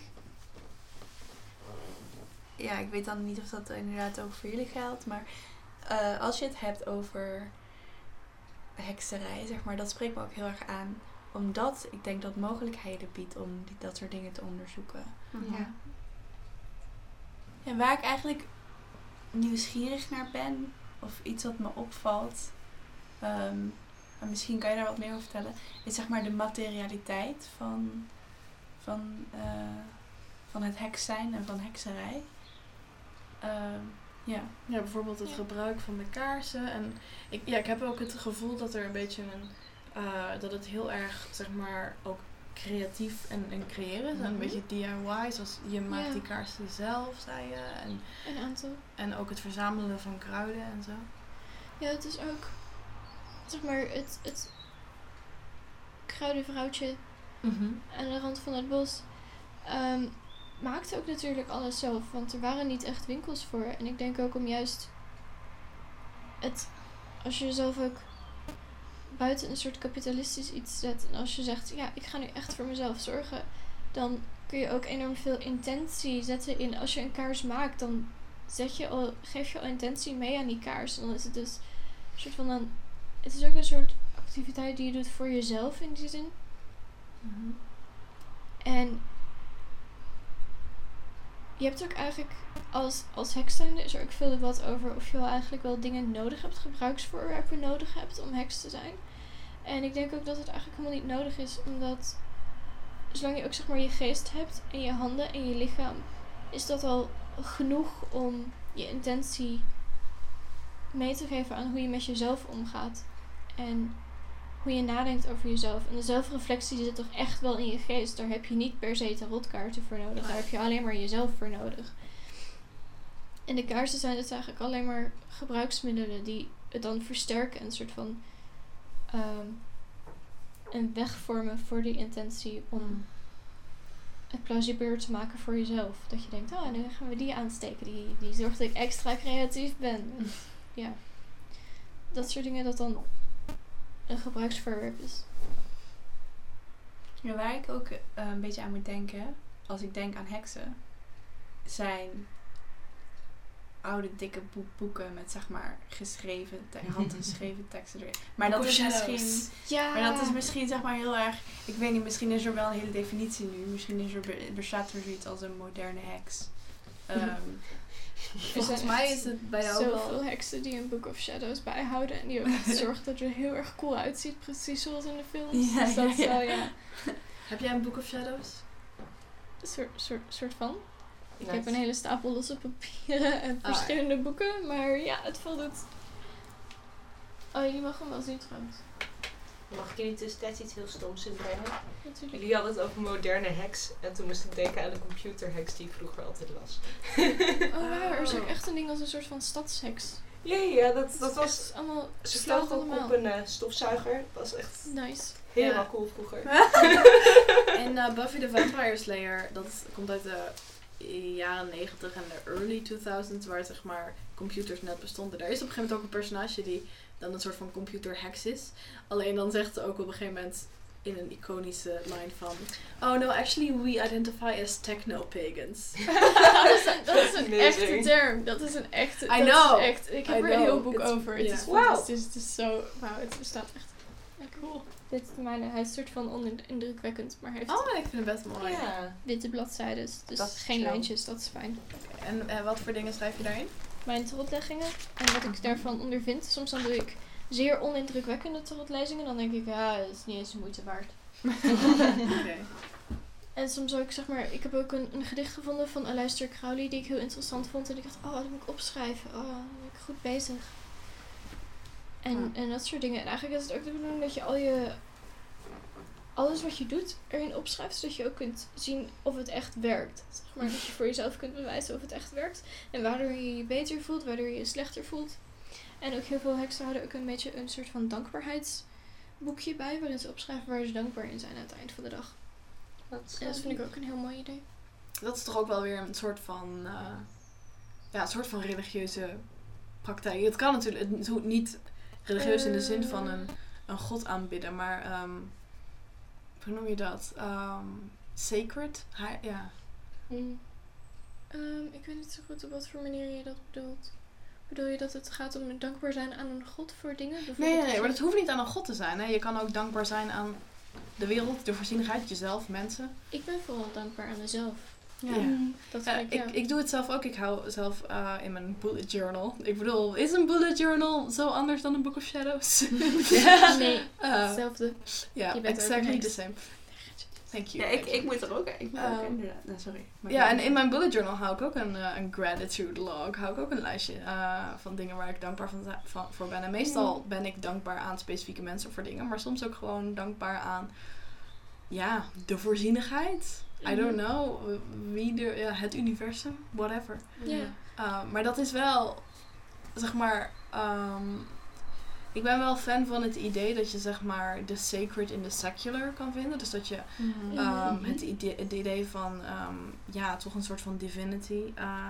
Ja, ik weet dan niet of dat inderdaad ook voor jullie geldt, maar eh, als je het hebt over hekserij, zeg maar, dat spreekt me ook heel erg aan. Omdat ik denk dat mogelijkheden biedt om die, dat soort dingen te onderzoeken. Ja. En waar ik eigenlijk nieuwsgierig naar ben, of iets wat me opvalt, ehm, en misschien kan je daar wat meer over vertellen, is zeg maar de materialiteit van, van, eh, van het heks zijn en van hekserij. Ehm, ja. Ja, bijvoorbeeld het Ja. gebruik van de kaarsen. En ik, ja, ik heb ook het gevoel dat er een beetje een. eh, dat het heel erg, zeg maar, ook creatief en, en creëren is. En een Mhm. beetje DIY, zoals je maakt Ja. die kaarsen zelf, zei je. En, Een aantal. en ook het verzamelen van kruiden en zo. Ja, het is ook, zeg maar, het, het kruidenvrouwtje aan de rand van het bos ehm, maakte ook natuurlijk alles zelf. Want er waren niet echt winkels voor. En ik denk ook om juist het, als je jezelf ook buiten een soort kapitalistisch iets zet. En als je zegt, ja, ik ga nu echt voor mezelf zorgen. Dan kun je ook enorm veel intentie zetten in, als je een kaars maakt, dan zet je al, geef je al intentie mee aan die kaars. En dan is het dus een soort van een, het is ook een soort activiteit die je doet voor jezelf in die zin. En je hebt ook eigenlijk, als, als heks zijnde is er ook veel debat over of je wel eigenlijk wel dingen nodig hebt, gebruiksvoorwerpen nodig hebt om heks te zijn. En ik denk ook dat het eigenlijk helemaal niet nodig is, omdat zolang je ook zeg maar je geest hebt en je handen en je lichaam, is dat al genoeg om je intentie mee te geven aan hoe je met jezelf omgaat. En hoe je nadenkt over jezelf. En de zelfreflectie zit toch echt wel in je geest. Daar heb je niet per se tarotkaarten voor nodig. Daar heb je alleen maar jezelf voor nodig. En de kaarsen zijn dus eigenlijk alleen maar gebruiksmiddelen die het dan versterken. En een soort van ehm, een weg vormen voor die intentie om het plausibeler te maken voor jezelf. Dat je denkt, oh, nu gaan we die aansteken. Die, die zorgt dat ik extra creatief ben. En ja, dat soort dingen dat dan een gebruiksvoorwerp is. Ja, waar ik ook eh, een beetje aan moet denken, als ik denk aan heksen, zijn oude dikke boek- boeken met zeg maar geschreven, te- handgeschreven teksten erin. Maar dat is misschien, Ja. maar dat is misschien zeg maar heel erg, ik weet niet, misschien is er wel een hele definitie nu. Misschien is er, be- bestaat er zoiets als een moderne heks. Ehm, Volgens mij is het bij jou Zoveel wel... heksen die een Book of Shadows bijhouden. En die ook echt zorgen dat het er heel erg cool uitziet. Precies zoals in de films. Ja, dus dat ja, ja. wel, ja. Heb jij een Book of Shadows? Een soort, soort, soort van. Ik Nice. heb een hele stapel losse papieren en Ah, verschillende boeken. Maar ja, het valt het. Oh, jullie mogen hem wel zien trouwens. Jullie tussentijds iets heel stoms inbrengen? Natuurlijk. Jullie hadden het over moderne hacks. En toen moest ik denken aan de computerhacks die ik vroeger altijd las. Oh, waar? Er is ook echt een ding als een soort van stadsheks. Ja, ja, dat, dat was... allemaal. Ze vloog ook allemaal. op een eh, stofzuiger. Dat was echt Nice. helemaal Ja. cool vroeger. En eh, Buffy the Vampire Slayer, dat komt uit de jaren 90 en de early 2000s, waar zeg maar computers net bestonden. Daar is op een gegeven moment ook een personage die dan een soort van computer hacks is. Alleen dan zegt ze ook op een gegeven moment in een iconische line van Oh no, actually we identify as techno-pagans. dat is een, dat is een echte term. Dat is een echte. I dat know. Is echt, ik heb I er een heel boek It's- over. Het ja. is Wow. fantastisch. Het is zo. Wauw, het staat echt. cool. Dit is mijne. Hij is een soort van onindrukwekkend, maar hij heeft Oh, ik vind het best mooi. Ja. witte bladzijden. Dus Dat geen chill. lijntjes, dat is fijn. En eh, wat voor dingen schrijf je daarin? Mijn tarotleggingen en wat ik daarvan ondervind. Soms dan doe ik zeer onindrukwekkende tarotlezingen. Dan denk ik, ja, dat is niet eens de moeite waard. En soms ook, zeg maar, ik heb ook een, een gedicht gevonden van Aleister Crowley die ik heel interessant vond. En ik dacht, oh, dat moet ik opschrijven. Oh, dan ben ik goed bezig. En, en dat soort dingen. En eigenlijk is het ook de bedoeling dat je al je... Alles wat je doet erin opschrijft, zodat je ook kunt zien of het echt werkt. Zeg maar, dat je voor jezelf kunt bewijzen of het echt werkt. En waardoor je je beter voelt, waardoor je je slechter voelt. En ook heel veel heksen houden ook een beetje een soort van dankbaarheidsboekje bij, waarin ze opschrijven waar ze dankbaar in zijn aan het eind van de dag. Dat, En dat vind ik ook een heel mooi idee. Dat is toch ook wel weer een soort van, eh, ja, een soort van religieuze praktijk. Het kan natuurlijk, het niet religieus in de zin van een, een god aanbidden, maar ehm, hoe noem je dat? Ehm, sacred? Ha- ja. Mm. Ehm, ik weet niet zo goed op wat voor manier je dat bedoelt. Bedoel je dat het gaat om dankbaar zijn aan een god voor dingen? Nee, nee, nee, maar dat hoeft niet aan een god te zijn. Hè. Je kan ook dankbaar zijn aan de wereld, de voorzienigheid, jezelf, mensen. Ik ben vooral dankbaar aan mezelf. Ja. Dat Ja, vind ik, ik, ja. ik doe het zelf ook. Ik hou zelf eh, in mijn bullet journal. Ik bedoel, is een bullet journal zo anders dan een Book of Shadows? Nee, Eh, hetzelfde. Ja, bent ook exactly the same. Thank you. Ja, ik, ik moet er ook, ik moet ook Ehm, inderdaad. Nou, sorry. Maar Ja, en in mijn bullet journal hou ik ook een, eh, een gratitude log. Hou ik ook een lijstje eh, van dingen waar ik dankbaar van, van, voor ben. En meestal ben ik dankbaar aan specifieke mensen voor dingen. Maar soms ook gewoon dankbaar aan, ja, de voorzienigheid. I don't Mhm. know. Wie de, ja, het universum. Whatever. Ja. Uh, maar dat is wel, zeg maar, ehm, ik ben wel fan van het idee dat je zeg maar de sacred in de secular kan vinden. Dus dat je Mhm. ehm, Mhm. het, idee, het idee van, ehm, ja, toch een soort van divinity uh,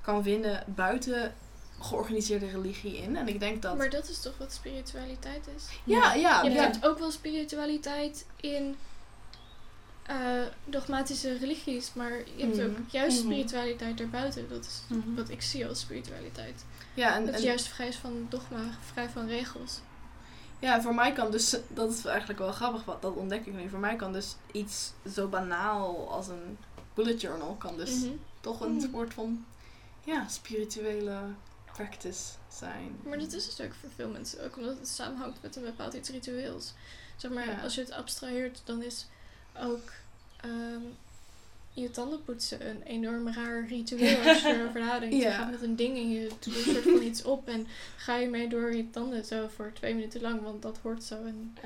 kan vinden buiten georganiseerde religie in. En ik denk dat... Maar dat is toch wat spiritualiteit is? ja, ja, je ja. hebt ook wel spiritualiteit in eh, dogmatische religies, maar je hebt ook Mhm. juist Mhm. spiritualiteit daarbuiten. Dat is Mhm. wat ik zie als spiritualiteit. ja, en, Dat is en- juist vrij is van dogma, vrij van regels. Ja, voor mij kan dus, dat is eigenlijk wel grappig, wat, dat ontdek ik nu. Voor mij kan dus iets zo banaal als een bullet journal, kan dus toch een soort van, ja, spirituele practice zijn. Maar dat is het ook voor veel mensen, ook omdat het samenhangt met een bepaald iets ritueels. Zeg maar, Ja. als je het abstraheert, dan is ook ehm, je tanden poetsen een enorm raar ritueel als je erover nadenkt. Je gaat met een ding en je doet een soort van iets op en ga je mee door je tanden zo voor twee minuten lang, want dat hoort zo. En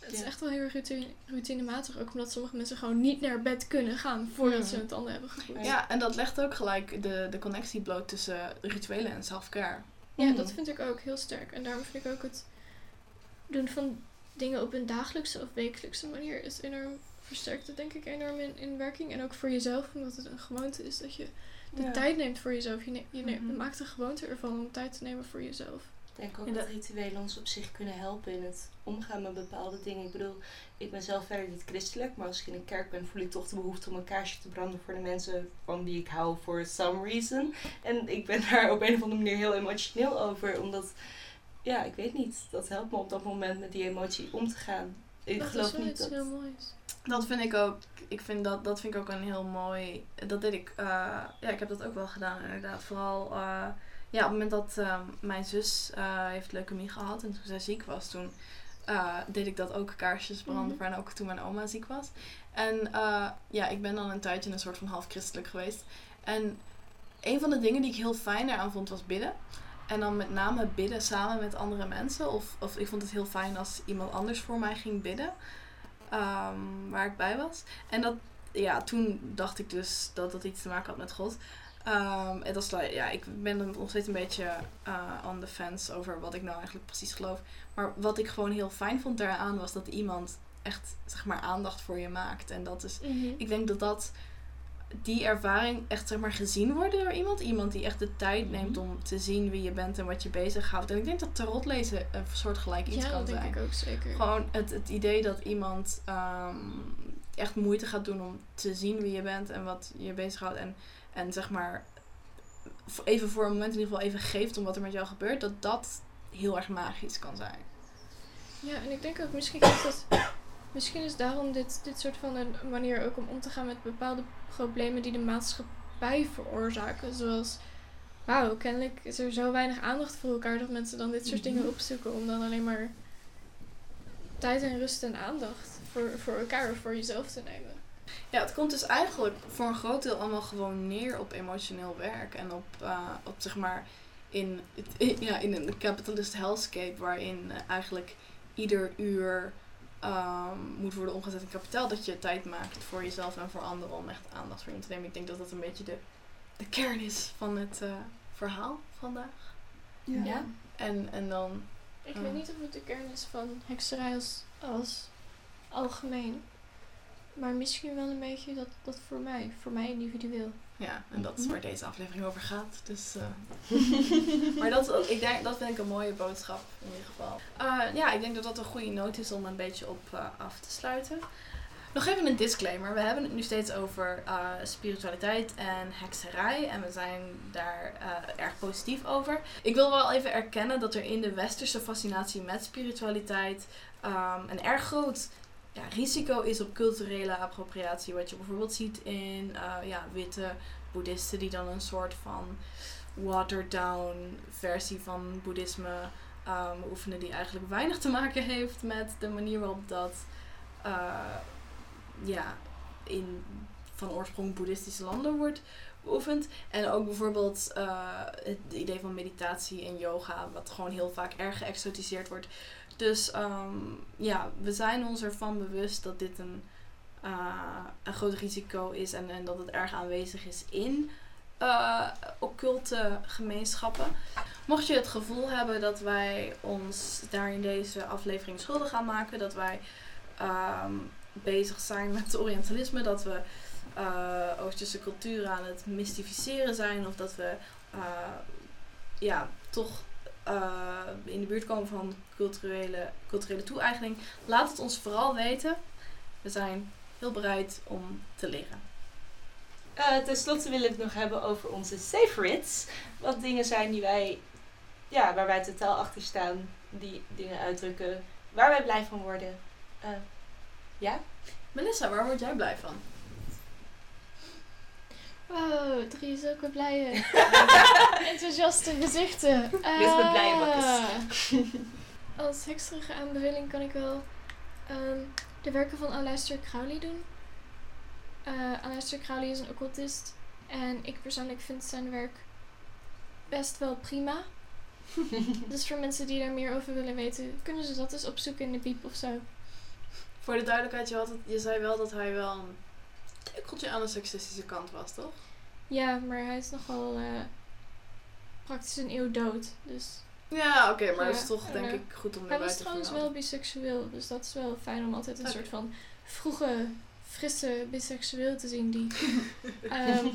het is echt wel heel erg routine, routinematig, ook omdat sommige mensen gewoon niet naar bed kunnen gaan voordat ze Mhm. hun tanden hebben gepoetst. Ja, en dat legt ook gelijk de, de connectie bloot tussen rituelen en self-care. Ja, Mhm. dat vind ik ook heel sterk. En daarom vind ik ook het doen van dingen op een dagelijkse of wekelijkse manier is enorm versterkt het denk ik enorm in, in werking. En ook voor jezelf, omdat het een gewoonte is dat je de Ja. tijd neemt voor jezelf. Je, ne- je ne- Mhm. maakt een gewoonte ervan om tijd te nemen voor jezelf. Ik denk ook dat dat- rituelen ons op zich kunnen helpen in het omgaan met bepaalde dingen. Ik bedoel, ik ben zelf verder niet christelijk, maar als ik in een kerk ben, voel ik toch de behoefte om een kaarsje te branden voor de mensen van wie ik hou, for some reason. En ik ben daar op een of andere manier heel emotioneel over, omdat, ja, ik weet niet, dat helpt me op dat moment met die emotie om te gaan. Ik dat geloof is wel niet iets dat. heel moois. Dat vind ik ook. Ik vind dat, dat vind ik ook een heel mooi. Dat deed ik. eh, ja, ik heb dat ook wel gedaan inderdaad. Vooral. eh, ja, op het moment dat eh, mijn zus eh, heeft leukemie gehad en toen zij ziek was, toen deed ik dat ook kaarsjes branden voor en ook toen mijn oma ziek was. En ja, ik ben dan een tijdje een soort van half christelijk geweest. En een van de dingen die ik heel fijn daaraan vond was bidden. En dan met name bidden samen met andere mensen. Of, of ik vond het heel fijn als iemand anders voor mij ging bidden. Ehm, waar ik bij was. En dat, ja, toen dacht ik dus dat dat iets te maken had met God. En dat is, ja, ik ben dan nog steeds een beetje eh on the fence over wat ik nou eigenlijk precies geloof. Maar wat ik gewoon heel fijn vond daaraan was dat iemand echt, zeg maar, aandacht voor je maakt. En dat is Mhm. ik denk dat dat die ervaring echt zeg maar gezien worden door iemand. Iemand die echt de tijd neemt om te zien wie je bent en wat je bezighoudt. En ik denk dat tarot lezen een soortgelijk iets ja, kan dat denk zijn. ik ook zeker. Gewoon het, het idee dat iemand ehm, echt moeite gaat doen om te zien wie je bent en wat je bezighoudt. En, en zeg maar even voor een moment in ieder geval even geeft om wat er met jou gebeurt. Dat dat heel erg magisch kan zijn. Ja, en ik denk ook misschien dat. Misschien is daarom dit, dit soort van een manier ook om om te gaan met bepaalde problemen die de maatschappij veroorzaken. Zoals, wauw, kennelijk is er zo weinig aandacht voor elkaar dat mensen dan dit soort dingen Mhm. opzoeken om dan alleen maar tijd en rust en aandacht voor, voor elkaar of voor jezelf te nemen. Ja, het komt dus eigenlijk voor een groot deel allemaal gewoon neer op emotioneel werk. En op, eh, op zeg maar, in, ja, in een capitalist hellscape waarin eigenlijk ieder uur ehm, moet worden omgezet in kapitaal. Dat je tijd maakt voor jezelf en voor anderen om echt aandacht voor je te nemen. Ik denk dat dat een beetje de, de kern is van het eh, verhaal vandaag. Ja. En, en dan, Ik Oh. weet niet of het de kern is van hekserij als, als algemeen. Maar misschien wel een beetje dat, dat voor mij, voor mij individueel. Ja, en dat is waar deze aflevering over gaat. Dus, eh, Maar dat, ik denk, dat vind ik een mooie boodschap in ieder geval. Eh, ja, ik denk dat dat een goede noot is om een beetje op eh, af te sluiten. Nog even een disclaimer. We hebben het nu steeds over spiritualiteit en hekserij. En we zijn daar erg positief over. Ik wil wel even erkennen dat er in de westerse fascinatie met spiritualiteit ehm, een erg groot risico is op culturele appropriatie. Wat je bijvoorbeeld ziet in eh, ja, witte boeddhisten die dan een soort van watered down versie van boeddhisme um, oefenen die eigenlijk weinig te maken heeft met de manier waarop dat eh, ja, in van oorsprong boeddhistische landen wordt beoefend. En ook bijvoorbeeld eh, het idee van meditatie en yoga, wat gewoon heel vaak erg geëxotiseerd wordt. Dus ehm, ja, we zijn ons ervan bewust dat dit een, eh, een groot risico is en, en dat het erg aanwezig is in eh, occulte gemeenschappen. Mocht je het gevoel hebben dat wij ons daar in deze aflevering schuldig aan maken, dat wij ehm, bezig zijn met Orientalisme, dat we eh, Oosterse culturen aan het mystificeren zijn, of dat we ja, toch eh, in de buurt komen van culturele, culturele toe-eigening, laat het ons vooral weten. We zijn heel bereid om te leren. Eh, ten slotte wil ik het nog hebben over onze favorites. Wat dingen zijn die wij, ja, waar wij totaal achter staan. Die dingen uitdrukken waar wij blij van worden. Eh, ja? Melissa, waar word jij blij van? Wow, drie zulke blije, enthousiaste gezichten. Dit met blije bakkes. Ah. Als hekserige aanbeveling kan ik wel ehm, de werken van Aleister Crowley doen. Eh Aleister Crowley is een occultist. En ik persoonlijk vind zijn werk best wel prima. dus voor mensen die daar meer over willen weten, kunnen ze dat eens opzoeken in de biep of zo. Voor de duidelijkheid, je, had het, je zei wel dat hij wel een tikkeltje aan de seksistische kant was, toch? Ja, maar hij is nogal eh, praktisch een eeuw dood. Dus Ja, oké, maar Ja, dat is toch denk ik goed om Hij erbij was te trouwens wel biseksueel, dus dat is wel fijn om altijd een soort van vroege, frisse biseksueel te zien die ehm,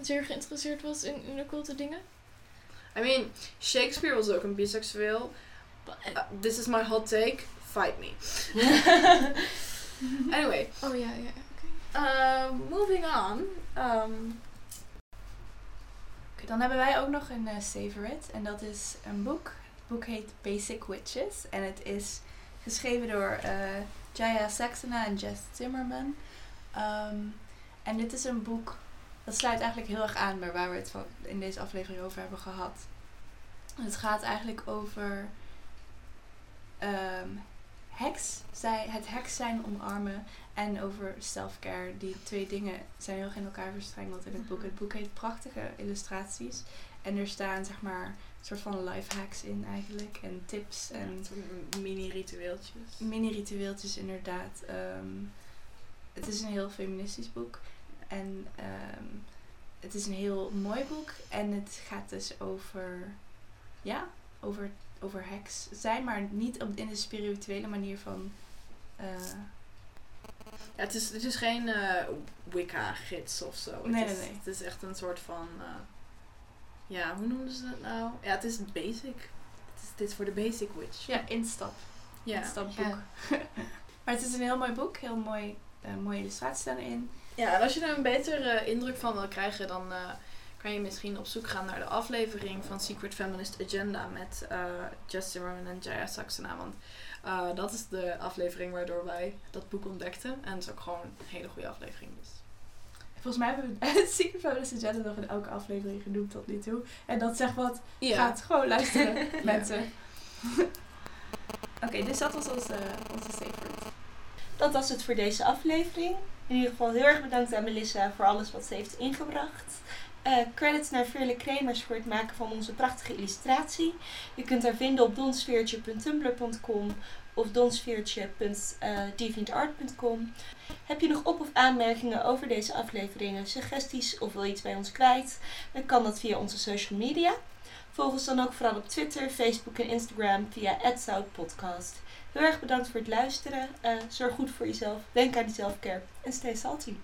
zeer geïnteresseerd was in, in occulte dingen. I mean, Shakespeare was ook een biseksueel. Uh, this is my hot take. Fight me. Anyway, Oh ja, ja, um, moving on. Oké, dan hebben wij ook nog een eh, favorite. En dat is een boek. Het boek heet Basic Witches. En het is geschreven door eh, Jaya Saxena en Jess Zimmerman. Ehm, en dit is een boek dat sluit eigenlijk heel erg aan bij waar we het in deze aflevering over hebben gehad. Het gaat eigenlijk over ehm, heks, zij, het heks zijn omarmen en over self-care. Die twee dingen zijn heel erg in elkaar verstrengeld in het boek. Het boek heeft prachtige illustraties. En er staan zeg maar een soort van life hacks in eigenlijk. En tips en mini-ritueeltjes. mini-ritueeltjes inderdaad. Ehm, het is een heel feministisch boek. En ehm, het is een heel mooi boek. En het gaat dus over, ja, over, over heks zijn. Maar niet op, in de spirituele manier van... eh, Ja, het is, het is geen eh, Wicca-gids of zo. Het Nee, is, nee, nee. Het is echt een soort van... eh, ja, hoe noemden ze het nou? Ja, het is basic. Het is, dit is voor de basic witch. ja, instap. Ja. Instapboek. Ja. maar het is een heel mooi boek. Heel mooi, eh, mooie illustraties staan erin. Ja, en als je er een betere indruk van wil krijgen, dan eh, kan je misschien op zoek gaan naar de aflevering van Secret Feminist Agenda met eh Jess Zimmerman en Jaya Saxena. Want eh, dat is de aflevering waardoor wij dat boek ontdekten. En het is ook gewoon een hele goede aflevering. Dus. Volgens mij hebben we het Secret Feminist Agenda nog in elke aflevering genoemd tot nu toe. En dat zegt wat. Gaat gewoon luisteren, mensen. Oké, dus dat was onze, onze favorite. Dat was het voor deze aflevering. In ieder geval heel erg bedankt aan Melissa voor alles wat ze heeft ingebracht. Eh, credits naar Veerle Kremers voor het maken van onze prachtige illustratie. Je kunt haar vinden op donsfeertje.tumblr.com of donsfeertje.deviantart.com. Heb je nog op- of aanmerkingen over deze afleveringen, suggesties of wil je iets bij ons kwijt? Dan kan dat via onze social media. Volg ons dan ook vooral op Twitter, Facebook en Instagram via @zoutpodcast. Heel erg bedankt voor het luisteren. Eh, zorg goed voor jezelf. Denk aan die selfcare. En stay salty.